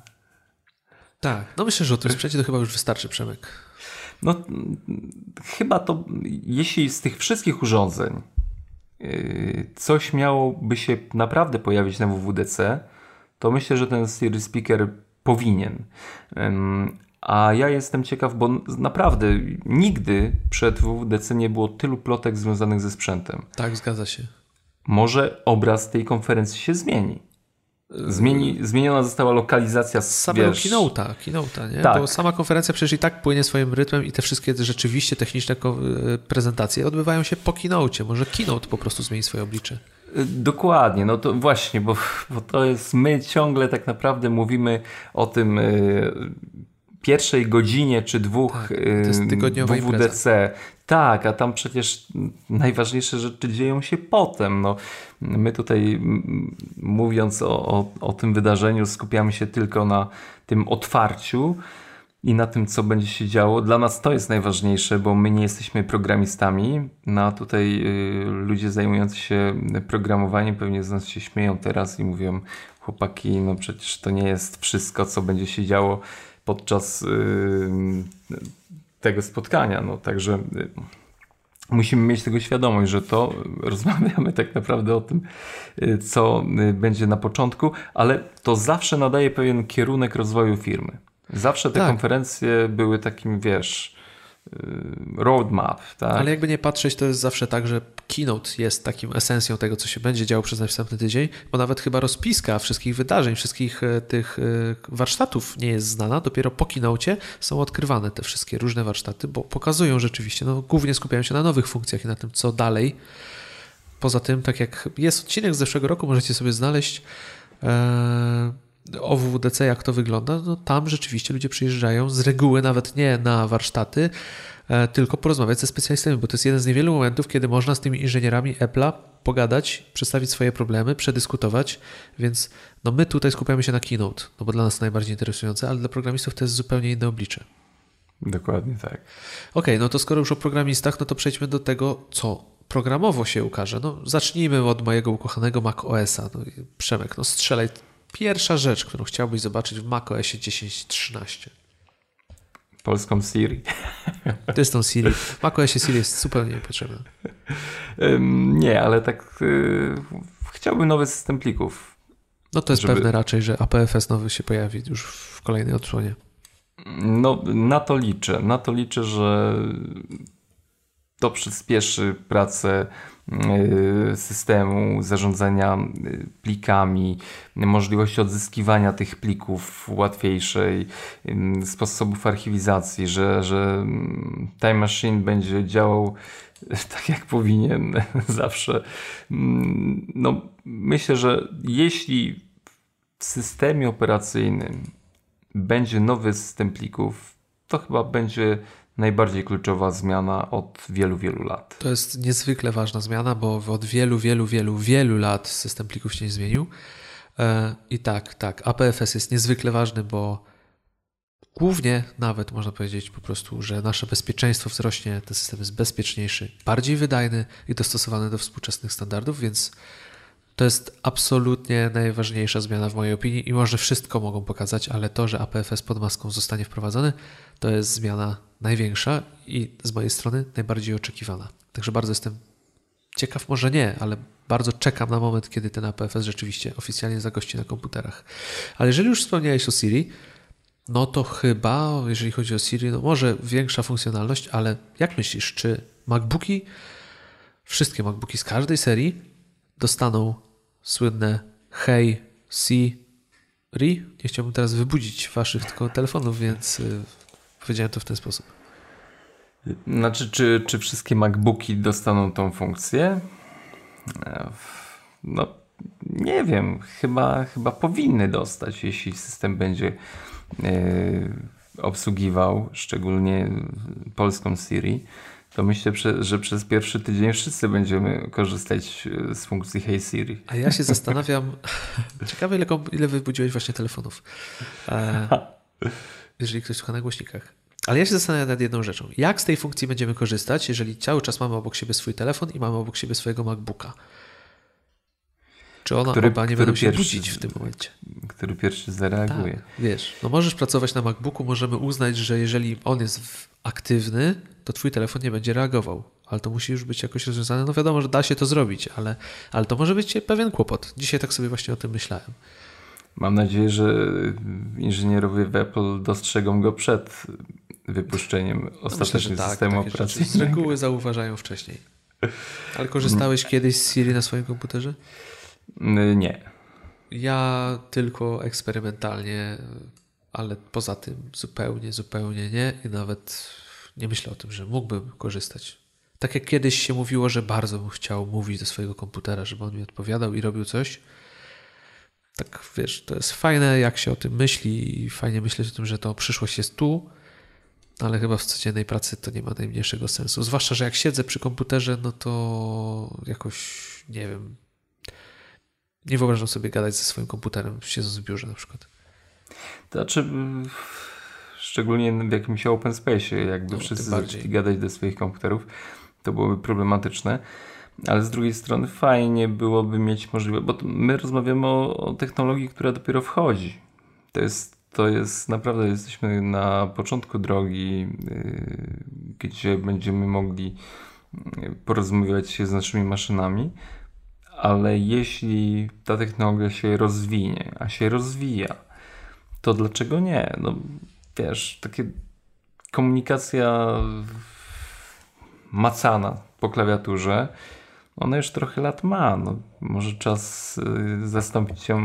Tak, no myślę, że o tym sprzęcie to chyba już wystarczy, Przemek. No, chyba to, jeśli z tych wszystkich urządzeń y, coś miałoby się naprawdę pojawić na WWDC, to myślę, że ten Siri Speaker powinien. A ja jestem ciekaw, bo naprawdę nigdy przed WWDC nie było tylu plotek związanych ze sprzętem. Tak, zgadza się. Może obraz tej konferencji się zmieni. Zmieni, zmieniona została lokalizacja z samego wiesz, keynote'a, keynote'a nie? Tak. Bo sama konferencja przecież i tak płynie swoim rytmem i te wszystkie rzeczywiście techniczne prezentacje odbywają się po keynote. Może keynote po prostu zmieni swoje oblicze. Dokładnie, no to właśnie, bo, bo to jest, my ciągle tak naprawdę mówimy o tym pierwszej godzinie czy dwóch tak, WWDC. Tak, a tam przecież najważniejsze rzeczy dzieją się potem. No, my tutaj mówiąc o, o, o tym wydarzeniu skupiamy się tylko na tym otwarciu, i na tym, co będzie się działo. Dla nas to jest najważniejsze, bo my nie jesteśmy programistami. No a tutaj y, ludzie zajmujący się programowaniem pewnie z nas się śmieją teraz i mówią, chłopaki, no przecież to nie jest wszystko, co będzie się działo podczas y, tego spotkania. No także y, musimy mieć tego świadomość, że to rozmawiamy tak naprawdę o tym, y, co y, będzie na początku, ale to zawsze nadaje pewien kierunek rozwoju firmy. Zawsze te tak. konferencje były takim, wiesz, y, roadmap. Tak? Ale jakby nie patrzeć, to jest zawsze tak, że keynote jest takim esencją tego, co się będzie działo przez następny tydzień, bo nawet chyba rozpiska wszystkich wydarzeń, wszystkich e, tych e, warsztatów nie jest znana. Dopiero po keynote są odkrywane te wszystkie różne warsztaty, bo pokazują rzeczywiście, no głównie skupiają się na nowych funkcjach i na tym, co dalej. Poza tym, tak jak jest odcinek z zeszłego roku, możecie sobie znaleźć. Ee o WWDC, jak to wygląda, no tam rzeczywiście ludzie przyjeżdżają z reguły nawet nie na warsztaty, e, tylko porozmawiać ze specjalistami, bo to jest jeden z niewielu momentów, kiedy można z tymi inżynierami Apple'a pogadać, przedstawić swoje problemy, przedyskutować, więc no my tutaj skupiamy się na keynote, no bo dla nas to najbardziej interesujące, ale dla programistów to jest zupełnie inne oblicze. Dokładnie tak. Okej, okay, no to skoro już o programistach, no to przejdźmy do tego, co programowo się ukaże. No zacznijmy od mojego ukochanego Mac OS-a. No, Przemek, no strzelaj Pierwsza rzecz, którą chciałbyś zobaczyć w macOSie 10.13. Polską Siri. To jest tą Siri. W macOSie Siri jest zupełnie niepotrzebna. nie, ale tak yy, chciałbym nowy system plików. No to jest żeby... pewne raczej, że APFS nowy się pojawi już w kolejnej odsłonie. No na to liczę. Na to liczę, że to przyspieszy pracę y, systemu zarządzania y, plikami, możliwości odzyskiwania tych plików łatwiejszej, y, sposobów archiwizacji, że, że Time Machine będzie działał tak jak powinien zawsze. No, myślę, że jeśli w systemie operacyjnym będzie nowy system plików, to chyba będzie najbardziej kluczowa zmiana od wielu, wielu lat. To jest niezwykle ważna zmiana, bo od wielu, wielu, wielu, wielu lat system plików się nie zmienił. E, I tak, tak, APFS jest niezwykle ważny, bo głównie nawet można powiedzieć po prostu, że nasze bezpieczeństwo wzrośnie, ten system jest bezpieczniejszy, bardziej wydajny i dostosowany do współczesnych standardów, więc to jest absolutnie najważniejsza zmiana w mojej opinii i może wszystko mogą pokazać, ale to, że APFS pod maską zostanie wprowadzony, to jest zmiana największa i z mojej strony najbardziej oczekiwana. Także bardzo jestem ciekaw może nie, ale bardzo czekam na moment, kiedy ten APFS rzeczywiście oficjalnie zagości na komputerach. Ale jeżeli już wspomniałeś o Siri, no to chyba, jeżeli chodzi o Siri, no może większa funkcjonalność, ale jak myślisz, czy MacBooki, wszystkie MacBooki z każdej serii dostaną słynne Hey Siri? Nie chciałbym teraz wybudzić waszych tylko telefonów, więc y, powiedziałem to w ten sposób. Znaczy, czy, czy wszystkie MacBooki dostaną tą funkcję? E, no, nie wiem. Chyba, chyba powinny dostać, jeśli system będzie e, obsługiwał, szczególnie polską Siri. To myślę, że przez pierwszy tydzień wszyscy będziemy korzystać e, z funkcji Hey Siri. A ja się zastanawiam, ciekawe ile, ile wybudziłeś właśnie telefonów, e, jeżeli ktoś słucha na głośnikach. Ale ja się zastanawiam nad jedną rzeczą. Jak z tej funkcji będziemy korzystać, jeżeli cały czas mamy obok siebie swój telefon i mamy obok siebie swojego MacBooka? Czy ona który, oba nie będą się budzić w tym momencie? Który pierwszy zareaguje. Tak, wiesz, no możesz pracować na MacBooku, możemy uznać, że jeżeli on jest aktywny, to twój telefon nie będzie reagował. Ale to musi już być jakoś rozwiązane. No wiadomo, że da się to zrobić, ale, ale to może być pewien kłopot. Dzisiaj tak sobie właśnie o tym myślałem. Mam nadzieję, że inżynierowie w Apple dostrzegą go przed wypuszczeniem ostatecznego no systemu tak, operacyjnego. Z reguły zauważają wcześniej. Ale korzystałeś kiedyś z Siri na swoim komputerze? Nie. Ja tylko eksperymentalnie, ale poza tym zupełnie, zupełnie nie i nawet nie myślę o tym, że mógłbym korzystać. Tak jak kiedyś się mówiło, że bardzo bym chciał mówić do swojego komputera, żeby on mi odpowiadał i robił coś. Tak wiesz, to jest fajne, jak się o tym myśli i fajnie myśleć o tym, że to przyszłość jest tu, ale chyba w codziennej pracy to nie ma najmniejszego sensu. Zwłaszcza, że jak siedzę przy komputerze, no to jakoś nie wiem. Nie wyobrażam sobie gadać ze swoim komputerem, siedząc w biurze na przykład. To znaczy, szczególnie w jakimś open space, jakby no, wszyscy zaczęli gadać do swoich komputerów, to byłoby problematyczne. Ale z drugiej strony fajnie byłoby mieć możliwość, bo my rozmawiamy o, o technologii, która dopiero wchodzi. To jest to jest naprawdę, jesteśmy na początku drogi, yy, gdzie będziemy mogli yy, porozmawiać się z naszymi maszynami, ale jeśli ta technologia się rozwinie, a się rozwija, to dlaczego nie? No wiesz, takie komunikacja macana po klawiaturze, ona już trochę lat ma. No, może czas y, zastąpić ją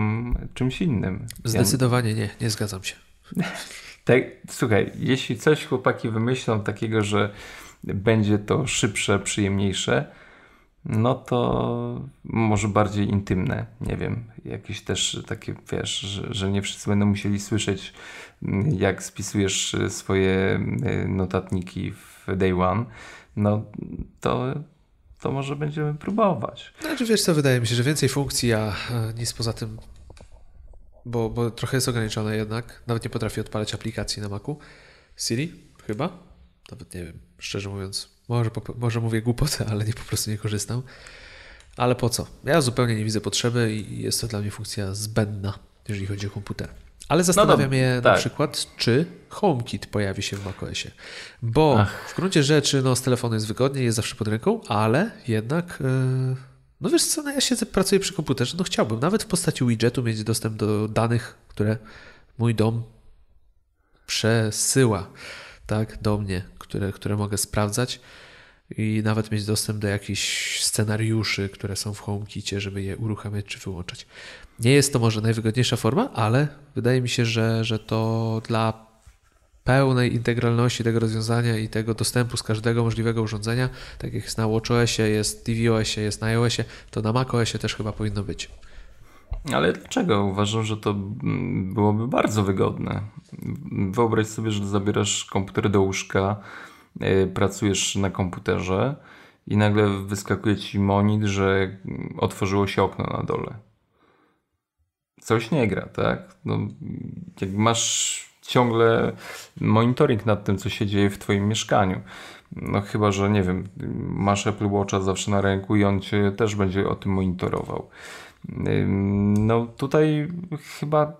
czymś innym. Zdecydowanie nie, nie zgadzam się. tak, słuchaj, jeśli coś chłopaki wymyślą takiego, że będzie to szybsze, przyjemniejsze, no to może bardziej intymne, nie wiem, jakieś też takie, wiesz, że, że nie wszyscy będą musieli słyszeć, mm, jak spisujesz swoje y, notatniki w day one, no to to może będziemy próbować. Znaczy wiesz co, wydaje mi się, że więcej funkcji, a nic poza tym, bo, bo trochę jest ograniczone jednak, nawet nie potrafię odpalać aplikacji na Macu. Siri? Chyba? Nawet nie wiem, szczerze mówiąc. Może, może mówię głupotę, ale nie po prostu nie korzystam. Ale po co? Ja zupełnie nie widzę potrzeby i jest to dla mnie funkcja zbędna, jeżeli chodzi o komputer. Ale zastanawiam no mnie tak. na przykład, czy HomeKit pojawi się w macOSie. Bo Ach. w gruncie rzeczy no, z telefonu jest wygodnie, jest zawsze pod ręką, ale jednak... Yy, no wiesz co, no ja siedzę, pracuję przy komputerze, no chciałbym nawet w postaci widgetu mieć dostęp do danych, które mój dom przesyła tak, do mnie, które, które mogę sprawdzać i nawet mieć dostęp do jakichś scenariuszy, które są w HomeKicie, żeby je uruchamiać czy wyłączać. Nie jest to może najwygodniejsza forma, ale wydaje mi się, że, że to dla pełnej integralności tego rozwiązania i tego dostępu z każdego możliwego urządzenia, tak jak jest na WatchOSie, jest tvOSie, jest na iOSie, to na macOSie też chyba powinno być. Ale dlaczego? Uważam, że to byłoby bardzo wygodne. Wyobraź sobie, że zabierasz komputer do łóżka, yy, pracujesz na komputerze i nagle wyskakuje ci monit, że otworzyło się okno na dole coś nie gra, tak? No, jak masz ciągle monitoring nad tym, co się dzieje w Twoim mieszkaniu. No chyba, że nie wiem, masz Apple Watcha zawsze na ręku i on Cię też będzie o tym monitorował. No tutaj chyba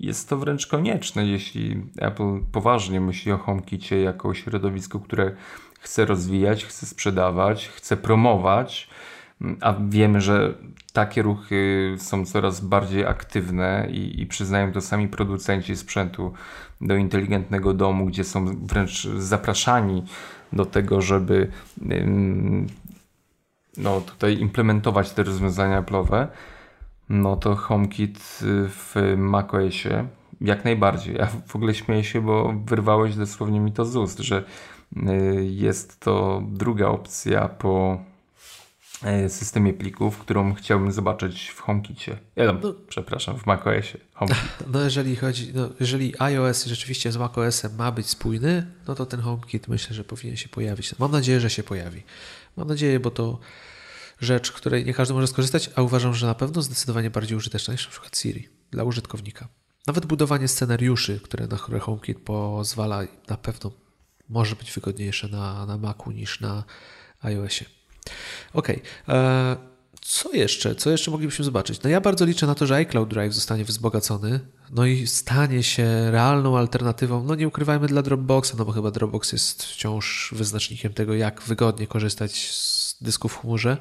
jest to wręcz konieczne, jeśli Apple poważnie myśli o HomeKicie jako środowisku, które chce rozwijać, chce sprzedawać, chce promować, a wiemy, że takie ruchy są coraz bardziej aktywne i, i przyznają to sami producenci sprzętu do inteligentnego domu, gdzie są wręcz zapraszani do tego, żeby no, tutaj implementować te rozwiązania Apple'owe, no to HomeKit w macOSie jak najbardziej. Ja w ogóle śmieję się, bo wyrwałeś dosłownie mi to z ust, że y, jest to druga opcja po y, systemie plików, którą chciałbym zobaczyć w HomeKitie. Ja, no, przepraszam, w macOSie. HomeKit. No jeżeli chodzi, no jeżeli iOS rzeczywiście z macOSem ma być spójny, no to ten HomeKit myślę, że powinien się pojawić. Mam nadzieję, że się pojawi. Mam nadzieję, bo to rzecz, której nie każdy może skorzystać, a uważam, że na pewno zdecydowanie bardziej użyteczna niż na przykład Siri dla użytkownika. Nawet budowanie scenariuszy, które na które HomeKit pozwala, na pewno może być wygodniejsze na, na Macu niż na iOSie. Ok. E, co jeszcze? Co jeszcze moglibyśmy zobaczyć? No ja bardzo liczę na to, że iCloud Drive zostanie wzbogacony, no i stanie się realną alternatywą, no nie ukrywajmy dla Dropboxa, no bo chyba Dropbox jest wciąż wyznacznikiem tego, jak wygodnie korzystać z dysków w chmurze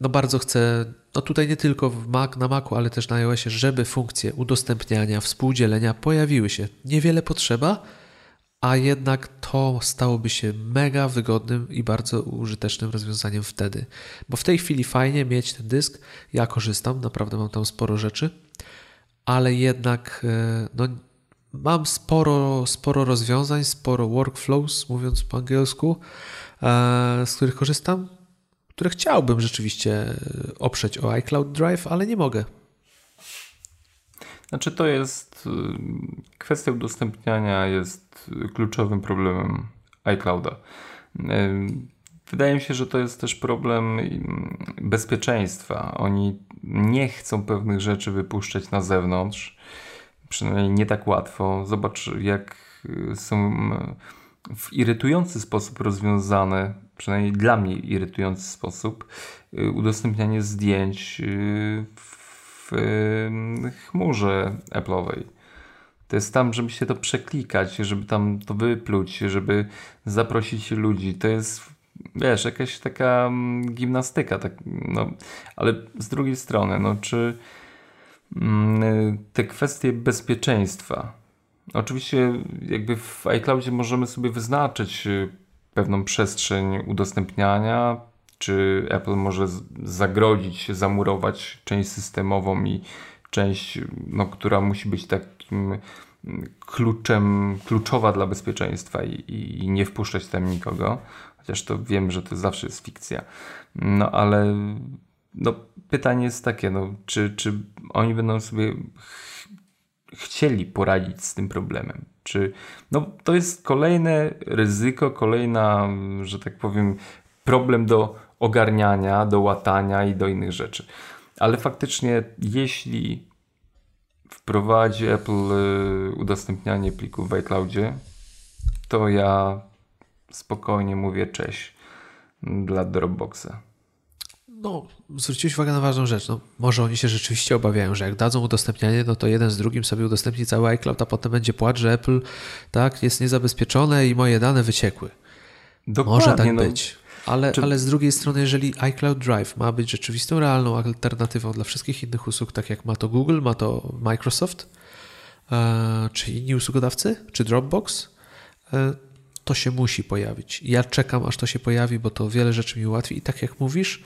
no bardzo chcę, no tutaj nie tylko w Mac, na Macu, ale też na iOSie, żeby funkcje udostępniania, współdzielenia pojawiły się. Niewiele potrzeba, a jednak to stałoby się mega wygodnym i bardzo użytecznym rozwiązaniem wtedy. Bo w tej chwili fajnie mieć ten dysk, ja korzystam, naprawdę mam tam sporo rzeczy, ale jednak e, no, mam sporo, sporo rozwiązań, sporo workflows, mówiąc po angielsku, e, z których korzystam które chciałbym rzeczywiście e, oprzeć o iCloud Drive, ale nie mogę. Znaczy to jest y, kwestia udostępniania jest kluczowym problemem iClouda. Y, wydaje mi się, że to jest też problem bezpieczeństwa. Oni nie chcą pewnych rzeczy wypuszczać na zewnątrz, przynajmniej nie tak łatwo. Zobacz, jak y, są w irytujący sposób rozwiązane, przynajmniej dla mnie irytujący sposób, y, udostępnianie zdjęć y, w chmurze Apple'owej. To jest tam, żeby się to przeklikać, żeby tam to wypluć, żeby zaprosić ludzi. To jest, wiesz, jakaś taka mm, gimnastyka, tak, no, ale z drugiej strony, no, czy mm, te kwestie bezpieczeństwa, Oczywiście jakby w iCloudzie możemy sobie wyznaczyć y, pewną przestrzeń udostępniania, czy Apple może zagrodzić, zamurować część systemową i część, no, która musi być takim mm, kluczem, kluczowa dla bezpieczeństwa i, i, nie wpuszczać tam nikogo. Chociaż to wiem, że to zawsze jest fikcja. No ale no, pytanie jest takie, no, czy, czy oni będą sobie chcieli poradzić z tym problemem. Czy no, to jest kolejne ryzyko, kolejna, że tak powiem, problem do ogarniania, do łatania i do innych rzeczy. Ale faktycznie, jeśli wprowadzi Apple y, udostępnianie plików w iCloudzie, to ja spokojnie mówię cześć dla Dropboxa no, zwróciłeś uwagę na ważną rzecz. No, może oni się rzeczywiście obawiają, że jak dadzą udostępnianie, no to jeden z drugim sobie udostępni cały iCloud, a potem będzie płacz, że Apple tak, jest niezabezpieczone i moje dane wyciekły. Dokładnie, może tak no. być. Ale, Czy... ale z drugiej strony, jeżeli iCloud Drive ma być rzeczywistą, realną alternatywą dla wszystkich innych usług, tak jak ma to Google, ma to Microsoft, e, czy inni usługodawcy, czy Dropbox, e, to się musi pojawić. Ja czekam, aż to się pojawi, bo to wiele rzeczy mi ułatwi. I tak jak mówisz,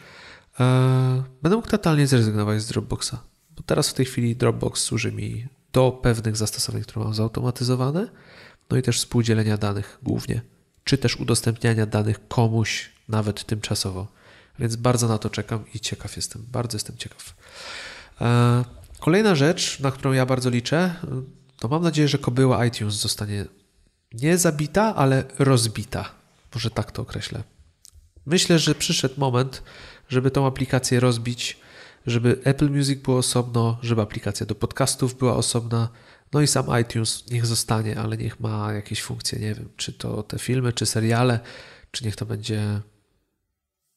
będę mógł totalnie zrezygnować z Dropboxa. Bo teraz w tej chwili Dropbox służy mi do pewnych zastosowań, które mam zautomatyzowane, no i też współdzielenia danych głównie, czy też udostępniania danych komuś, nawet tymczasowo. Więc bardzo na to czekam i ciekaw jestem, bardzo jestem ciekaw. E, kolejna rzecz, na którą ja bardzo liczę, to mam nadzieję, że kobyła iTunes zostanie nie zabita, ale rozbita. Może tak to określę. Myślę, że przyszedł moment, żeby tą aplikację rozbić, żeby Apple Music było osobno, żeby aplikacja do podcastów była osobna. No i sam iTunes niech zostanie, ale niech ma jakieś funkcje, nie wiem, czy to te filmy, czy seriale, czy niech to będzie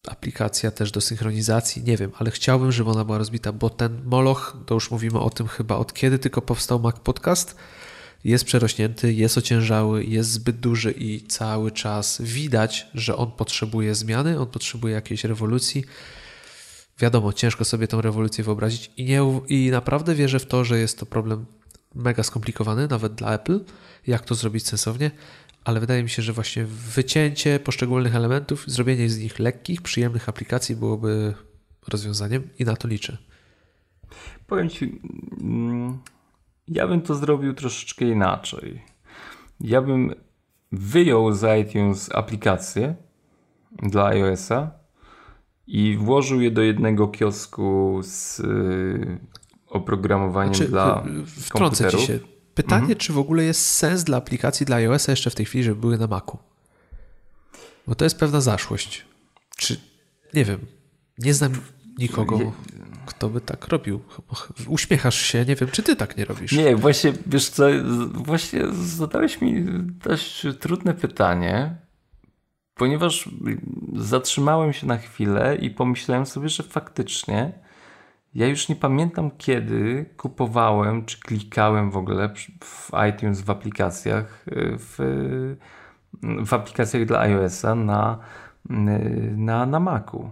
aplikacja też do synchronizacji, nie wiem, ale chciałbym, żeby ona była rozbita, bo ten Moloch, to już mówimy o tym chyba od kiedy tylko powstał Mac Podcast jest przerośnięty, jest ociężały, jest zbyt duży i cały czas widać, że on potrzebuje zmiany, on potrzebuje jakiejś rewolucji. Wiadomo, ciężko sobie tą rewolucję wyobrazić i, nie, i naprawdę wierzę w to, że jest to problem mega skomplikowany, nawet dla Apple, jak to zrobić sensownie, ale wydaje mi się, że właśnie wycięcie poszczególnych elementów, zrobienie z nich lekkich, przyjemnych aplikacji byłoby rozwiązaniem i na to liczę. Powiem Ci, mm, ja bym to zrobił troszeczkę inaczej. Ja bym wyjął z iTunes aplikacje dla iOS-a i włożył je do jednego kiosku z y, oprogramowaniem znaczy, dla wtrącę komputerów. Ci się. Pytanie, mhm. czy w ogóle jest sens dla aplikacji dla iOS-a jeszcze w tej chwili, żeby były na Macu? Bo to jest pewna zaszłość. Czy, nie wiem, nie znam nikogo, kto by tak robił. Uśmiechasz się, nie wiem, czy ty tak nie robisz. Nie, właśnie, wiesz co, właśnie zadałeś mi dość trudne pytanie, ponieważ zatrzymałem się na chwilę i pomyślałem sobie, że faktycznie ja już nie pamiętam kiedy kupowałem, czy klikałem w ogóle w iTunes w aplikacjach, w, w aplikacjach dla iOS-a na, na, na Macu.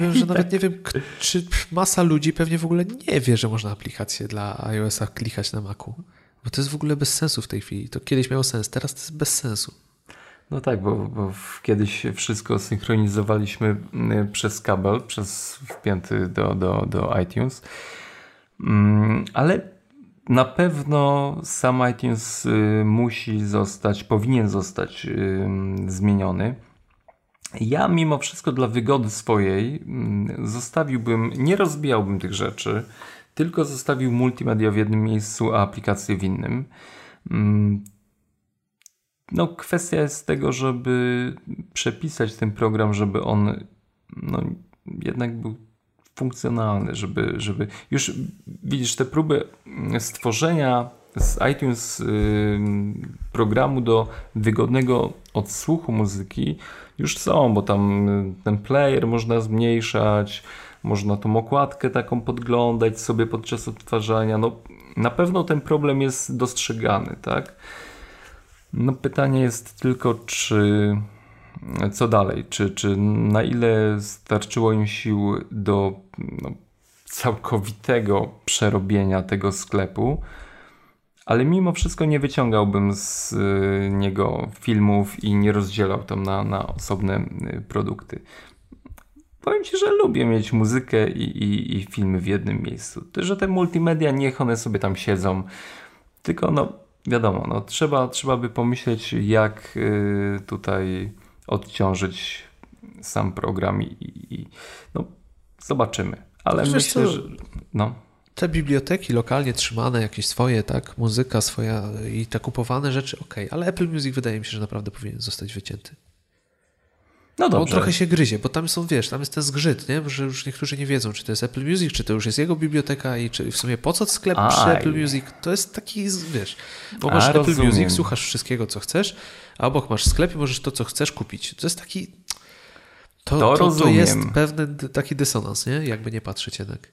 Wiem, że nawet nie wiem, czy masa ludzi pewnie w ogóle nie wie, że można aplikację dla iOS-a klikać na Macu. Bo to jest w ogóle bez sensu w tej chwili. To kiedyś miało sens, teraz to jest bez sensu. No tak, bo, bo kiedyś wszystko synchronizowaliśmy y, przez kabel, przez wpięty do, do, do iTunes. Mm, ale na pewno sam iTunes y, musi zostać, powinien zostać zmieniony. Ja mimo wszystko dla wygody swojej mm, zostawiłbym, nie rozbijałbym tych rzeczy, tylko zostawił multimedia w jednym miejscu, a aplikacje w innym. Mm, no, kwestia jest tego, żeby przepisać ten program, żeby on no, jednak był funkcjonalny, żeby, żeby już widzisz te próby stworzenia z iTunes programu do wygodnego odsłuchu muzyki już są, bo tam ten player można zmniejszać, można tą okładkę taką podglądać sobie podczas odtwarzania. No, na pewno ten problem jest dostrzegany, tak? No pytanie jest tylko, czy co dalej? Czy, czy na ile starczyło im sił do no, całkowitego przerobienia tego sklepu? Ale mimo wszystko nie wyciągałbym z y, niego filmów i nie rozdzielał tam na, na osobne y, produkty. Powiem Ci, że lubię mieć muzykę i, i, i filmy w jednym miejscu. Że te multimedia, niech one sobie tam siedzą. Tylko no, wiadomo, no, trzeba, trzeba by pomyśleć, jak y, tutaj odciążyć sam program i, i no, zobaczymy. Ale Wiesz myślę, co? że. No. Te biblioteki lokalnie trzymane, jakieś swoje, tak, muzyka swoja i te kupowane rzeczy, ok, ale Apple Music wydaje mi się, że naprawdę powinien zostać wycięty. No dobrze. On trochę się gryzie, bo tam są, wiesz, tam jest ten zgrzyt, nie? że już niektórzy nie wiedzą, czy to jest Apple Music, czy to już jest jego biblioteka i czy w sumie po co sklep Aj. przy Apple Music? To jest taki, wiesz, bo masz a, Apple rozumiem. Music, słuchasz wszystkiego, co chcesz, a obok masz sklep i możesz to, co chcesz kupić. To jest taki... To, to, to, to jest pewny taki dysonans, nie? Jakby nie patrzeć jednak.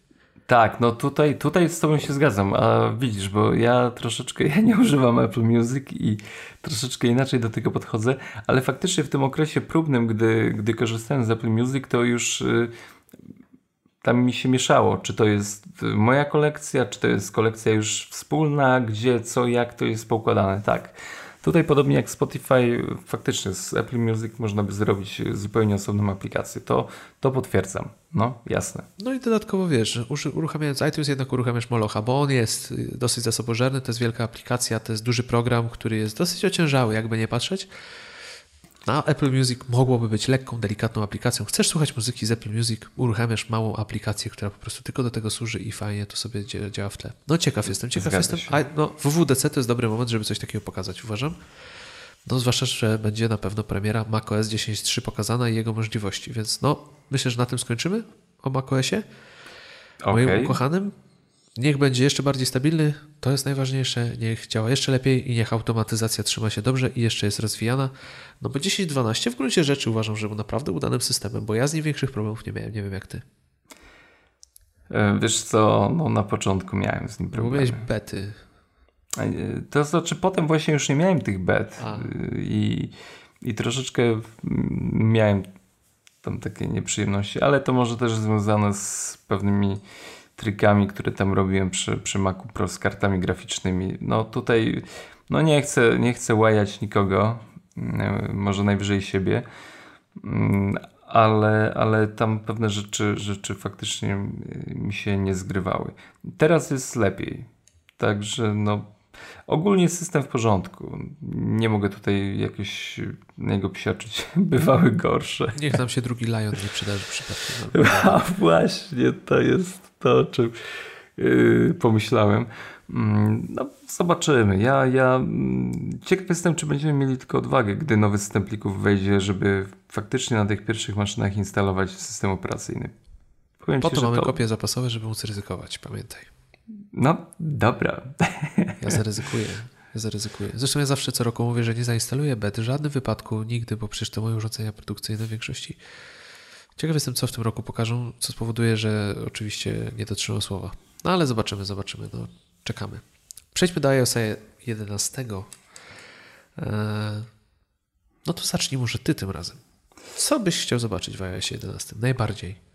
Tak, no tutaj, tutaj z Tobą się zgadzam, a widzisz, bo ja troszeczkę, ja nie używam Apple Music i troszeczkę inaczej do tego podchodzę, ale faktycznie w tym okresie próbnym, gdy, gdy korzystałem z Apple Music, to już y, tam mi się mieszało, czy to jest moja kolekcja, czy to jest kolekcja już wspólna, gdzie, co, jak to jest poukładane, tak. Tutaj podobnie jak Spotify, faktycznie z Apple Music można by zrobić zupełnie osobną aplikację. To, to potwierdzam. No, jasne. No i dodatkowo wiesz, uruchamiając iTunes jednak uruchamiasz Molocha, bo on jest dosyć zasobożerny, to jest wielka aplikacja, to jest duży program, który jest dosyć ociężały, jakby nie patrzeć. Na Apple Music mogłoby być lekką, delikatną aplikacją. Chcesz słuchać muzyki z Apple Music, uruchamiasz małą aplikację, która po prostu tylko do tego służy i fajnie to sobie działa w tle. No ciekaw jestem, ciekaw Zgadza jestem. A, no, WWDC to jest dobry moment, żeby coś takiego pokazać, uważam. No zwłaszcza, że będzie na pewno premiera macOS 10.3 pokazana i jego możliwości, więc no myślę, że na tym skończymy o macOSie. Okay. Moim ukochanym. Niech będzie jeszcze bardziej stabilny, to jest najważniejsze. Niech działa jeszcze lepiej i niech automatyzacja trzyma się dobrze i jeszcze jest rozwijana. No bo 10-12 w gruncie rzeczy uważam, że był naprawdę udanym systemem, bo ja z nim większych problemów nie miałem. Nie wiem jak ty. E, wiesz co, no na początku miałem z nim problemy. Miałeś bety. To znaczy potem właśnie już nie miałem tych bet i, i troszeczkę miałem tam takie nieprzyjemności, ale to może też związane z pewnymi trikami, które tam robiłem przy, przy Macu Pro z kartami graficznymi. No tutaj no nie chcę, nie chcę łajać nikogo, może najwyżej siebie, ale, ale tam pewne rzeczy, rzeczy faktycznie mi się nie zgrywały. Teraz jest lepiej. Także no ogólnie system w porządku. Nie mogę tutaj jakoś niego psiaczyć. Bywały gorsze. Niech nam się drugi Lion nie przydarzy przypadkiem. A właśnie, to jest to, o czym yy, pomyślałem. Mm, no, zobaczymy. Ja, ja mm, ciekaw jestem, czy będziemy mieli tylko odwagę, gdy nowy system plików wejdzie, żeby faktycznie na tych pierwszych maszynach instalować system operacyjny. Powiem po ci, to mamy to... kopie zapasowe, żeby móc ryzykować, pamiętaj. No, dobra. Ja zaryzykuję. Ja zaryzykuję. Zresztą ja zawsze co roku mówię, że nie zainstaluję bety w żadnym wypadku, nigdy, bo przecież to moje urządzenia produkcyjne w większości. Ciekaw jestem, co w tym roku pokażą, co spowoduje, że oczywiście nie dotrzymam słowa. No ale zobaczymy, zobaczymy. No, czekamy. Przejdźmy do iOS 11. E, no to zacznij może ty tym razem. Co byś chciał zobaczyć w iOS 11 najbardziej?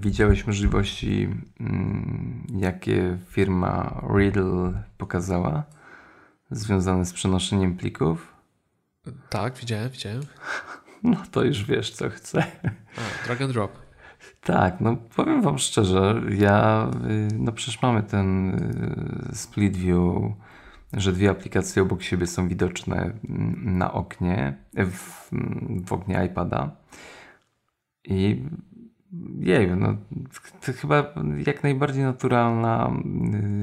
Widziałeś możliwości, mm, jakie firma Riddle pokazała, związane z przenoszeniem plików? Tak, widziałem, widziałem. No to już wiesz, co chcę. A, drag and drop. Tak, no powiem wam szczerze, ja, y, no przecież mamy ten y, split view, że dwie aplikacje obok siebie są widoczne mm, na oknie, w, w oknie iPada i jej, no to chyba jak najbardziej naturalna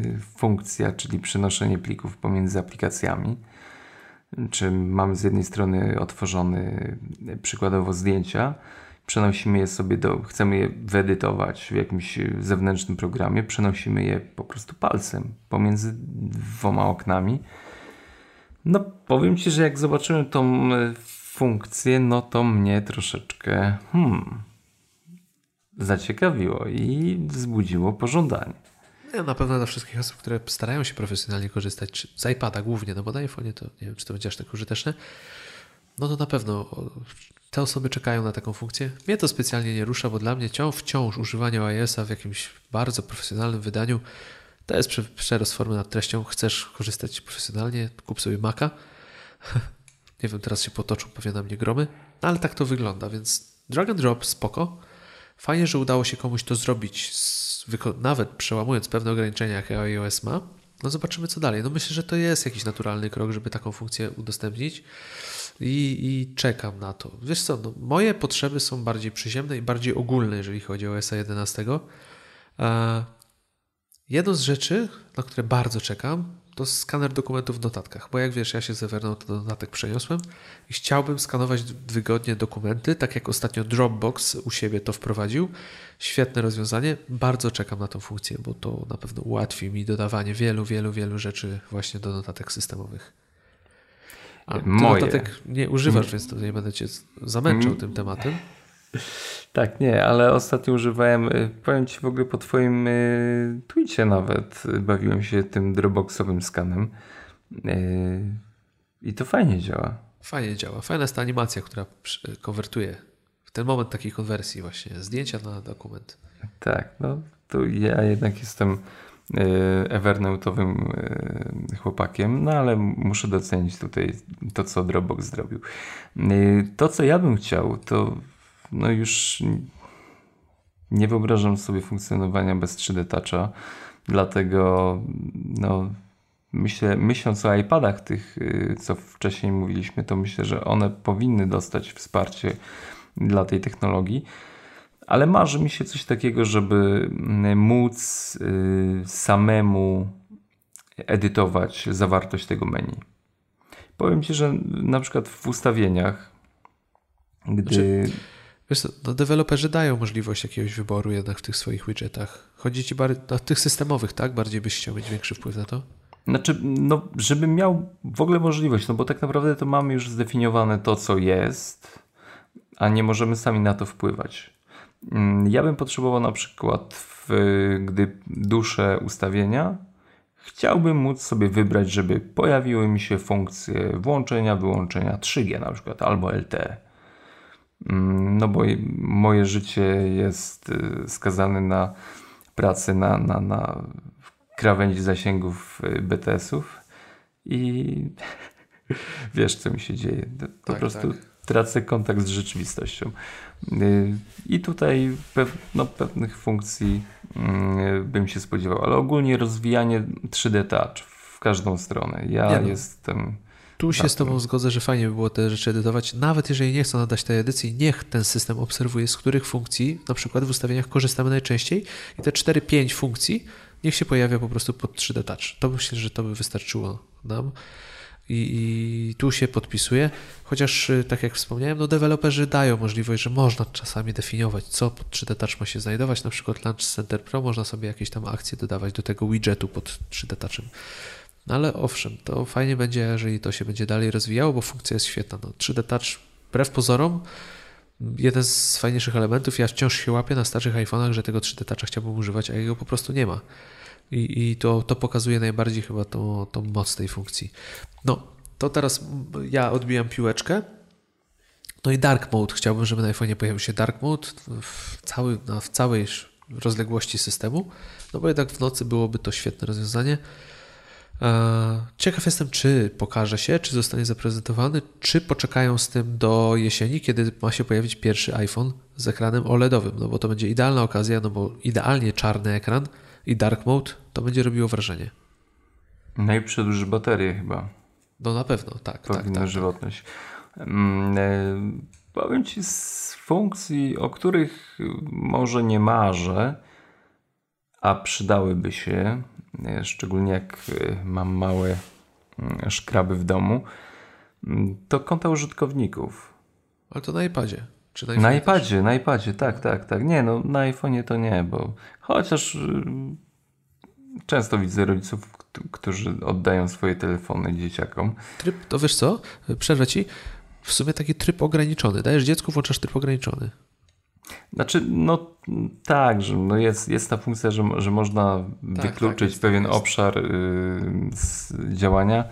y, funkcja, czyli przenoszenie plików pomiędzy aplikacjami. Czy mamy z jednej strony otworzony przykładowo zdjęcia, przenosimy je sobie do, chcemy je wyedytować w jakimś zewnętrznym programie, przenosimy je po prostu palcem pomiędzy dwoma oknami. No, powiem Ci, że jak zobaczyłem tą funkcję, no to mnie troszeczkę hmm, zaciekawiło i wzbudziło pożądanie. Ja na pewno dla wszystkich osób, które starają się profesjonalnie korzystać z iPada głównie, no bo na iPhone to nie wiem, czy to będzie aż tak użyteczne, no to na pewno te osoby czekają na taką funkcję. Mnie to specjalnie nie rusza, bo dla mnie wciąż używanie iOS-a w jakimś bardzo profesjonalnym wydaniu to jest przerost formy nad treścią. Chcesz korzystać profesjonalnie, kup sobie Maca. nie wiem, teraz się potoczą pewnie na mnie gromy, no ale tak to wygląda, więc drag and drop spoko. Fajnie, że udało się komuś to zrobić, nawet przełamując pewne ograniczenia, jakie iOS ma. No zobaczymy, co dalej. No myślę, że to jest jakiś naturalny krok, żeby taką funkcję udostępnić i, i czekam na to. Wiesz co, no, moje potrzeby są bardziej przyziemne i bardziej ogólne, jeżeli chodzi o OS 11. E, jedną z rzeczy, na które bardzo czekam, to skaner dokumentów w notatkach, bo jak wiesz, ja się z Evernote do notatek przeniosłem i chciałbym skanować wygodnie dokumenty, tak jak ostatnio Dropbox u siebie to wprowadził. Świetne rozwiązanie, bardzo czekam na tą funkcję, bo to na pewno ułatwi mi dodawanie wielu, wielu, wielu rzeczy właśnie do notatek systemowych. A Moje. notatek nie używasz, więc to nie będę cię zamęczał tym tematem. Tak, nie, ale ostatnio używałem, y, powiem Ci w ogóle po Twoim y, tweetie nawet, y, bawiłem się tym dropboxowym skanem i to fajnie działa. Fajnie działa. Fajna jest ta animacja, która konwertuje w ten moment takiej konwersji właśnie zdjęcia na dokument. Tak, no to ja jednak jestem Evernotowym chłopakiem, no ale muszę docenić tutaj to, co Dropbox zrobił. To, co ja bym chciał, to no już nie wyobrażam sobie funkcjonowania bez 3D Toucha, dlatego no, myślę, myśląc o iPadach tych, y, co wcześniej mówiliśmy, to myślę, że one powinny dostać wsparcie dla tej technologii, ale marzy mi się coś takiego, żeby móc y, samemu edytować zawartość tego menu. Powiem Ci, że na przykład w ustawieniach, gdy... Znaczy Wiesz, no deweloperzy dają możliwość jakiegoś wyboru jednak w tych swoich widgetach. Chodzi ci bardziej, no, tych systemowych, tak? Bardziej byś chciał mieć większy wpływ na to? Znaczy, no, żebym miał w ogóle możliwość, no bo tak naprawdę to mamy już zdefiniowane to, co jest, a nie możemy sami na to wpływać. Mm, ja bym potrzebował na przykład, w, gdy duszę ustawienia, chciałbym móc sobie wybrać, żeby pojawiły mi się funkcje włączenia, wyłączenia 3G na przykład albo LTE. Mm, no bo moje życie jest y, skazane na pracę na, na, na krawędzi zasięgów y, BTS-ów i wiesz co mi się dzieje. Po tak, prostu tak. tracę kontakt z rzeczywistością. Y, I tutaj pew, no, pewnych funkcji bym się spodziewał, ale ogólnie rozwijanie 3D Touch w każdą stronę. Ja no. jestem tu się z Tobą zgodzę, że fajnie by było te rzeczy edytować. Nawet jeżeli nie chcą nadać tej edycji, niech ten system obserwuje, z których funkcji, na przykład w ustawieniach, korzystamy najczęściej i te 4-5 funkcji niech się pojawia po prostu pod 3D Touch. To myślę, że to by wystarczyło nam. I, I, tu się podpisuje, chociaż y, tak jak wspomniałem, no deweloperzy dają możliwość, że można czasami definiować, co pod 3D Touch ma się znajdować, na przykład Launch Center Pro, można sobie jakieś tam akcje dodawać do tego widgetu pod 3D Touchem. No ale owszem, to fajnie będzie, jeżeli to się będzie dalej rozwijało, bo funkcja jest świetna. No, 3D Touch, wbrew pozorom, jeden z fajniejszych elementów. Ja wciąż się łapię na starszych iPhone'ach, że tego 3D Toucha chciałbym używać, a jego po prostu nie ma. I, i to, to pokazuje najbardziej chyba tą, tą moc tej funkcji. No, to teraz ja odbijam piłeczkę. No i Dark Mode. Chciałbym, żeby na iPhone'ie pojawił się Dark Mode w, cały, no, w całej rozległości systemu, no bo jednak w nocy byłoby to świetne rozwiązanie. E, ciekaw jestem, czy pokaże się, czy zostanie zaprezentowany, czy poczekają z tym do jesieni, kiedy ma się pojawić pierwszy iPhone z ekranem OLEDowym, no bo to będzie idealna okazja, no bo idealnie czarny ekran i dark mode to będzie robiło wrażenie. No i przedłuży baterię chyba. No na pewno, tak. tak Powinna tak, tak, żywotność. Tak. powiem Ci z funkcji, o których może nie marzę, a przydałyby się, szczególnie jak e, mam małe szkraby w domu, to konta użytkowników. Ale to na iPadzie. Czy na, na iPadzie, też? na iPadzie, tak, tak, tak. Nie, no na iPhone'ie to nie, bo chociaż y, często widzę rodziców, którzy oddają swoje telefony dzieciakom. Tryb, to wiesz co, przerwę ci, w sumie taki tryb ograniczony. Dajesz dziecku, włączasz tryb ograniczony. Znaczy, no tak, że no jest, jest ta funkcja, że, że można tak, wykluczyć tak, pewien obszar y, z działania,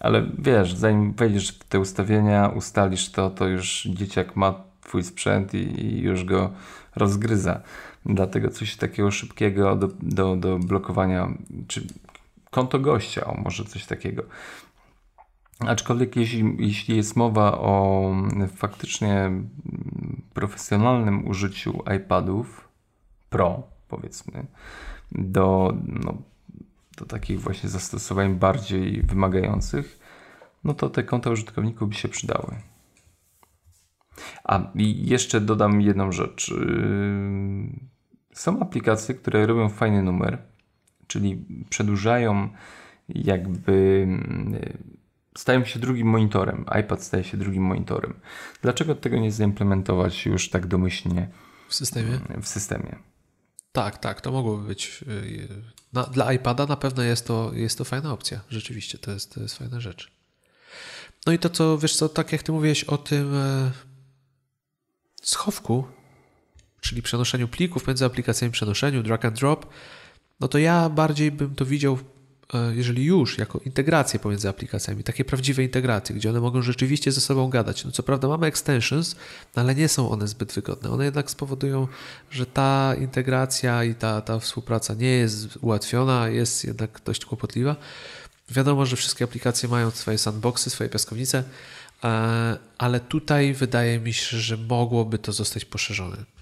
ale wiesz, zanim wejdziesz w te ustawienia, ustalisz to, to już dzieciak ma twój sprzęt i, i już go rozgryza. Dlatego coś takiego szybkiego do, do, do blokowania, czy konto gościa, o może coś takiego. Aczkolwiek jeśli, jeśli jest mowa o faktycznie profesjonalnym użyciu iPadów Pro, powiedzmy, do, no, do takich właśnie zastosowań bardziej wymagających, no to te konta użytkowników by się przydały. A i jeszcze dodam jedną rzecz. Yy, są aplikacje, które robią fajny numer, czyli przedłużają jakby stają się drugim monitorem. iPad staje się drugim monitorem. Dlaczego tego nie zaimplementować już tak domyślnie w systemie? W systemie. Tak, tak, to mogłoby być. Y, na, dla iPada na pewno jest to, jest to fajna opcja. Rzeczywiście, to jest, to jest fajna rzecz. No i to, co wiesz, co, tak jak ty mówiłeś o tym e, schowku, czyli przenoszeniu plików między aplikacjami, przenoszeniu, drag and drop, no to ja bardziej bym to widział jeżeli już, jako integrację pomiędzy aplikacjami, takie prawdziwe integracje, gdzie one mogą rzeczywiście ze sobą gadać. No co prawda mamy extensions, no ale nie są one zbyt wygodne. One jednak spowodują, że ta integracja i ta, ta współpraca nie jest ułatwiona, jest jednak dość kłopotliwa. Wiadomo, że wszystkie aplikacje mają swoje sandboxy, swoje piaskownice, e, ale tutaj wydaje mi się, że mogłoby to zostać poszerzone.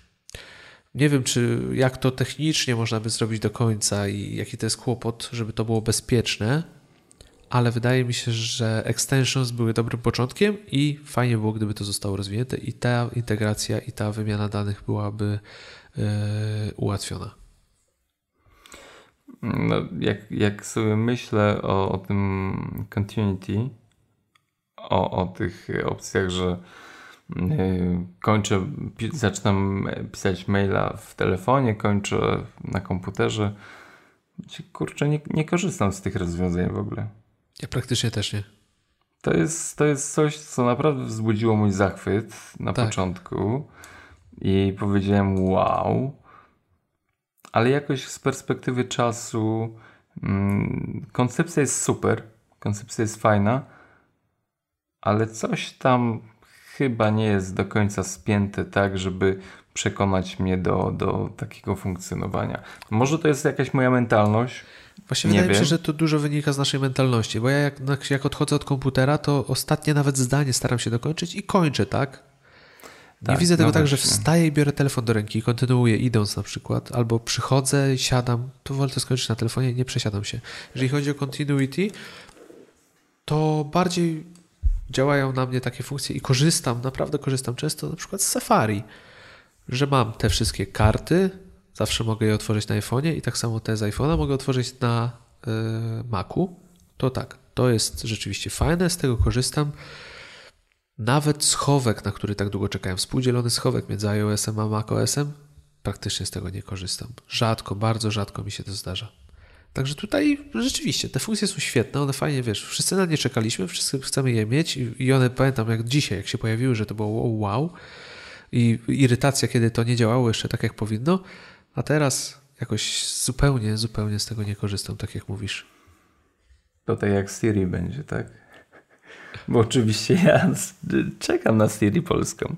Nie wiem, czy jak to technicznie można by zrobić do końca i jaki to jest kłopot, żeby to było bezpieczne, ale wydaje mi się, że extensions były dobrym początkiem i fajnie było, gdyby to zostało rozwinięte i ta integracja i ta wymiana danych byłaby yy, ułatwiona. No, jak, jak sobie myślę o, o tym continuity, o, o tych opcjach, że kończę, zaczynam pisać maila w telefonie, kończę na komputerze. Kurczę, nie, nie korzystam z tych rozwiązań w ogóle. Ja praktycznie też nie. To jest, to jest coś, co naprawdę wzbudziło mój zachwyt na tak. początku i powiedziałem wow, ale jakoś z perspektywy czasu Mm, koncepcja jest super, koncepcja jest fajna, ale coś tam chyba nie jest do końca spięte tak, żeby przekonać mnie do, do takiego funkcjonowania. Może to jest jakaś moja mentalność. Właśnie nie wydaje wiem. mi się, że to dużo wynika z naszej mentalności, bo ja jak, jak odchodzę od komputera, to ostatnie nawet zdanie staram się dokończyć i kończę, tak? Nie tak, widzę tego no tak, że wstaję i biorę telefon do ręki i kontynuuję idąc na przykład, albo przychodzę i siadam, to wolę to skończyć na telefonie i nie przesiadam się. Jeżeli chodzi o continuity, to bardziej działają na mnie takie funkcje i korzystam, naprawdę korzystam często na przykład z Safari, że mam te wszystkie karty, zawsze mogę je otworzyć na iPhone'ie i tak samo te z iPhone'a mogę otworzyć na y, Macu. To tak, to jest rzeczywiście fajne, z tego korzystam. Nawet schowek, na który tak długo czekałem, współdzielony schowek między iOS-em a macOS-em, praktycznie z tego nie korzystam. Rzadko, bardzo rzadko mi się to zdarza. Także tutaj rzeczywiście te funkcje są świetne, one fajnie, wiesz, wszyscy na nie czekaliśmy, wszyscy chcemy je mieć i one, pamiętam jak dzisiaj, jak się pojawiły, że to było wow i irytacja, kiedy to nie działało jeszcze tak, jak powinno, a teraz jakoś zupełnie, zupełnie z tego nie korzystam, tak jak mówisz. To tak jak Siri będzie, tak? Bo oczywiście ja czekam na Siri polską.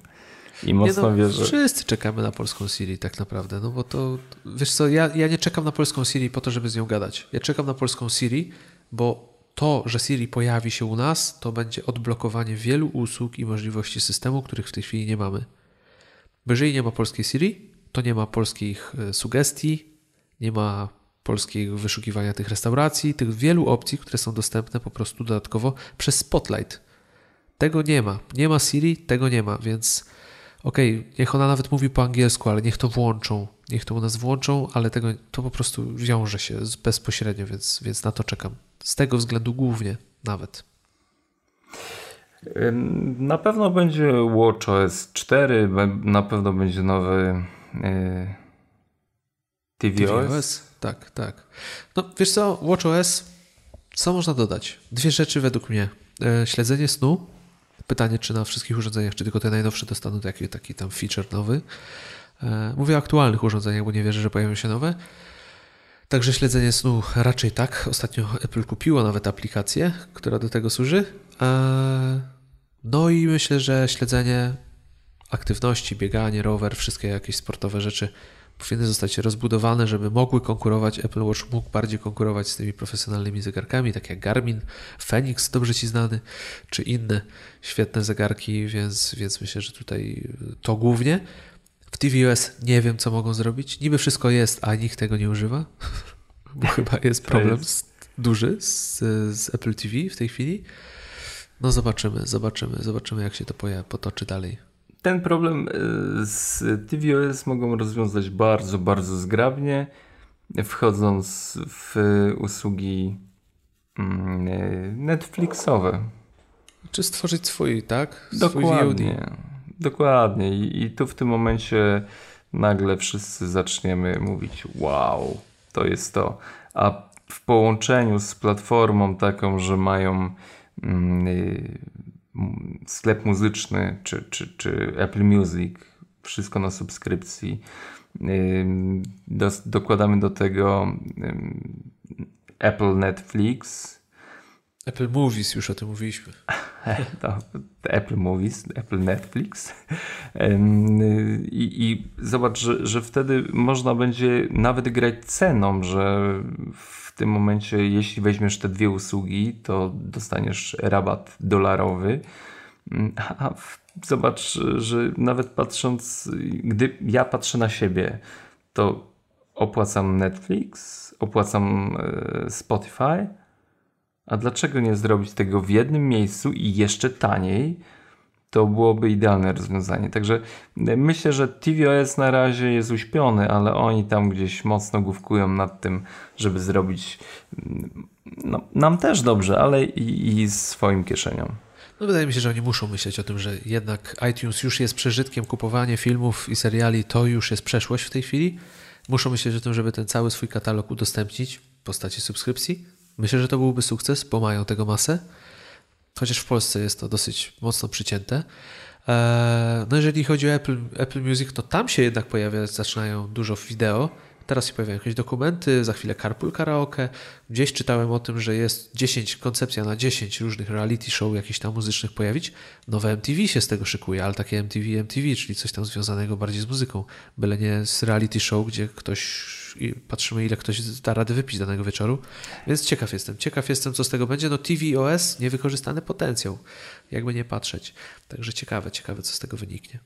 I mocno nie no, wierzę. Wszyscy czekamy na polską Siri tak naprawdę, no bo to, wiesz co, ja, ja nie czekam na polską Siri po to, żeby z nią gadać. Ja czekam na polską Siri, bo to, że Siri pojawi się u nas, to będzie odblokowanie wielu usług i możliwości systemu, których w tej chwili nie mamy. Bo jeżeli nie ma polskiej Siri, to nie ma polskich e, sugestii, nie ma polskiego wyszukiwania tych restauracji, tych wielu opcji, które są dostępne po prostu dodatkowo przez Spotlight. Tego nie ma. Nie ma Siri, tego nie ma, więc okej, okay, niech ona nawet mówi po angielsku, ale niech to włączą, niech to u nas włączą, ale tego, to po prostu wiąże się bezpośrednio, więc, więc na to czekam. Z tego względu głównie nawet. Na pewno będzie WatchOS 4, na pewno będzie nowy yy, tvOS. tvOS. Tak, tak. No wiesz co, WatchOS, co można dodać? Dwie rzeczy według mnie. E, śledzenie snu Pytanie, czy na wszystkich urządzeniach, czy tylko te najnowsze dostaną taki, taki tam feature nowy. E, mówię o aktualnych urządzeniach, bo nie wierzę, że pojawią się nowe. Także śledzenie snu raczej tak. Ostatnio Apple kupiło nawet aplikację, która do tego służy. E, no i myślę, że śledzenie aktywności, bieganie, rower, wszystkie jakieś sportowe rzeczy powinny zostać rozbudowane, żeby mogły konkurować, Apple Watch mógł bardziej konkurować z tymi profesjonalnymi zegarkami, tak jak Garmin, Fenix, dobrze Ci znany, czy inne świetne zegarki, więc, więc myślę, że tutaj to głównie. W tvOS nie wiem, co mogą zrobić. Niby wszystko jest, a nikt tego nie używa, bo chyba jest problem jest... duży z, z Apple TV w tej chwili. No zobaczymy, zobaczymy, zobaczymy jak się to potoczy dalej ten problem y, z tvOS mogą rozwiązać bardzo, bardzo zgrabnie, wchodząc w usługi mm, y, Netflixowe. Czy stworzyć swój, tak? Swój dokładnie. VOD. Dokładnie. I, I tu w tym momencie nagle wszyscy zaczniemy mówić: Wow, to jest to. A w połączeniu z platformą taką, że mają mm, y, sklep muzyczny czy, czy, czy Apple Music, wszystko na subskrypcji. Do, dokładamy do tego Apple Netflix. Apple Movies, już o tym mówiliśmy. to, Apple Movies, Apple Netflix. I, i zobacz, że, że wtedy można będzie nawet grać ceną, że w tym momencie, jeśli weźmiesz te dwie usługi, to dostaniesz rabat dolarowy. Mm, a zobacz, że nawet patrząc, gdy ja patrzę na siebie, to opłacam Netflix, opłacam e, Spotify. A dlaczego nie zrobić tego w jednym miejscu i jeszcze taniej? To byłoby idealne rozwiązanie. Także e, myślę, że tvOS na razie jest uśpiony, ale oni tam gdzieś mocno główkują nad tym, żeby zrobić mm, no, nam też dobrze, ale i, i swoim kieszeniom. No wydaje mi się, że oni muszą myśleć o tym, że jednak iTunes już jest przeżytkiem, kupowanie filmów i seriali to już jest przeszłość w tej chwili. Muszą myśleć o tym, żeby ten cały swój katalog udostępnić w postaci subskrypcji. Myślę, że to byłby sukces, bo mają tego masę chociaż w Polsce jest to dosyć mocno przycięte. E, no jeżeli chodzi o Apple, Apple Music, to tam się jednak pojawia, zaczynają dużo wideo. Teraz się pojawiają jakieś dokumenty, za chwilę Carpool Karaoke. Gdzieś czytałem o tym, że jest 10, koncepcja na 10 różnych reality show jakichś tam muzycznych pojawić. Nowe MTV się z tego szykuje, ale takie MTV, MTV, czyli coś tam związanego bardziej z muzyką. Byle nie z reality show, gdzie ktoś i patrzymy, ile ktoś da rady wypić danego wieczoru. Więc ciekaw jestem. Ciekaw jestem, co z tego będzie. No TVOS, niewykorzystany potencjał, jakby nie patrzeć. Także ciekawe, ciekawe, co z tego wyniknie.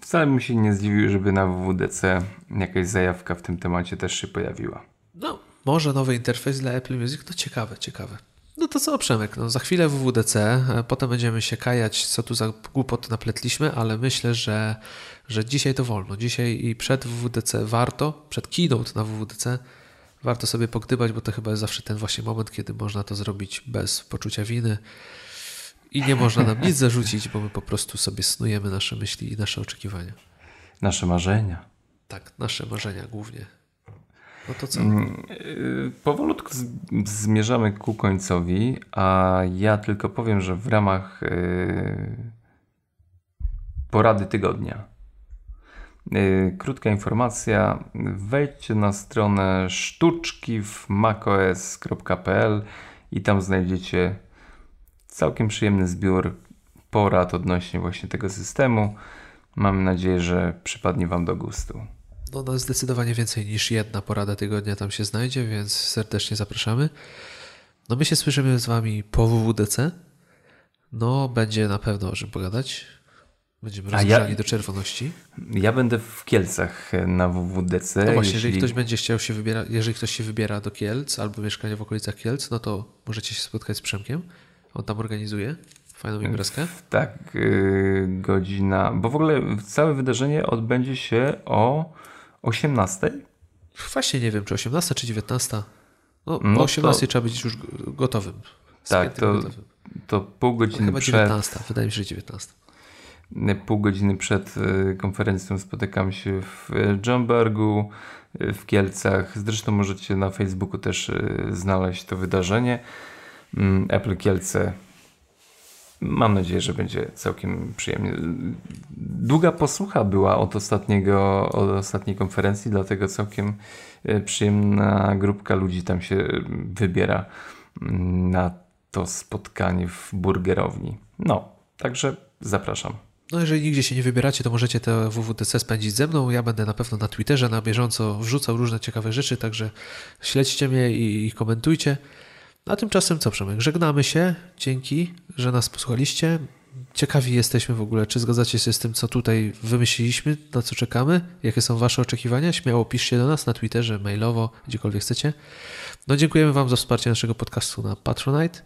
Wcale bym się nie zdziwił, żeby na WWDC jakaś zajawka w tym temacie też się pojawiła. No, może nowy interfejs dla Apple Music, to ciekawe, ciekawe. No to co, Przemek, no za chwilę WWDC, potem będziemy się kajać, co tu za głupot napletliśmy, ale myślę, że, że dzisiaj to wolno. Dzisiaj i przed WWDC warto, przed keynote na WWDC warto sobie pogdybać, bo to chyba jest zawsze ten właśnie moment, kiedy można to zrobić bez poczucia winy i nie można nam nic zarzucić, bo my po prostu sobie snujemy nasze myśli i nasze oczekiwania. Nasze marzenia. Tak, nasze marzenia głównie. No to co? Y, powolutku zmierzamy ku końcowi, a ja tylko powiem, że w ramach y, porady tygodnia. Y, krótka informacja. Wejdźcie na stronę sztuczki w macos.pl i tam znajdziecie całkiem przyjemny zbiór porad odnośnie właśnie tego systemu. Mam nadzieję, że przypadnie Wam do gustu. No, no zdecydowanie więcej niż jedna porada tygodnia tam się znajdzie, więc serdecznie zapraszamy. No my się słyszymy z Wami po WWDC. No będzie na pewno o czym pogadać. Będziemy rozgrzani ja, do czerwoności. Ja będę w Kielcach na WWDC. No właśnie, jeśli... jeżeli ktoś będzie chciał się wybierać, jeżeli ktoś się wybiera do Kielc albo mieszkanie w okolicach Kielc, no to możecie się spotkać z Przemkiem. On tam organizuje fajną imprezkę. Tak, yy, godzina, bo w ogóle całe wydarzenie odbędzie się o 18? Właśnie nie wiem, czy 18 czy 19. No, no o 18 to... trzeba być już gotowym. Tak, to, gotowym. to pół godziny chyba przed... 19, wydaje mi się, że 19. Pół godziny przed y, konferencją spotykam się w Jumbergu, y, w Kielcach. Zresztą możecie na Facebooku też y, znaleźć to wydarzenie. Mm, Apple Kielce Mam nadzieję, że będzie całkiem przyjemnie. Długa posłucha była od, ostatniego, od ostatniej konferencji, dlatego całkiem e, przyjemna grupka ludzi tam się wybiera mm, na to spotkanie w burgerowni. No, także zapraszam. No jeżeli nigdzie się nie wybieracie, to możecie te WWDC spędzić ze mną. Ja będę na pewno na Twitterze na bieżąco wrzucał różne ciekawe rzeczy, także śledźcie mnie i, i komentujcie. A tymczasem co, Przemek? Żegnamy się. Dzięki, że nas posłuchaliście. Ciekawi jesteśmy w ogóle, czy zgadzacie się z tym, co tutaj wymyśliliśmy, na co czekamy, jakie są Wasze oczekiwania. Śmiało piszcie do nas na Twitterze, mailowo, gdziekolwiek chcecie. No dziękujemy Wam za wsparcie naszego podcastu na Patronite.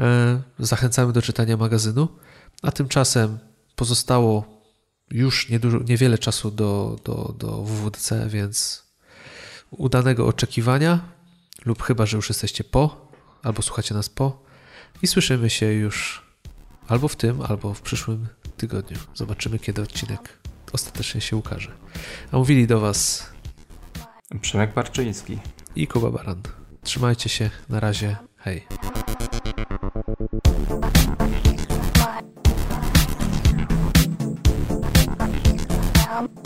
E, zachęcamy do czytania magazynu. A tymczasem pozostało już niedużo, niewiele czasu do, do, do WWDC, więc udanego oczekiwania lub chyba, że już jesteście po albo słuchacie nas po i słyszymy się już albo w tym, albo w przyszłym tygodniu. Zobaczymy, kiedy odcinek ostatecznie się ukaże. A mówili do Was Przemek Barczyński i Kuba Baran. Trzymajcie się, na razie, hej. Um...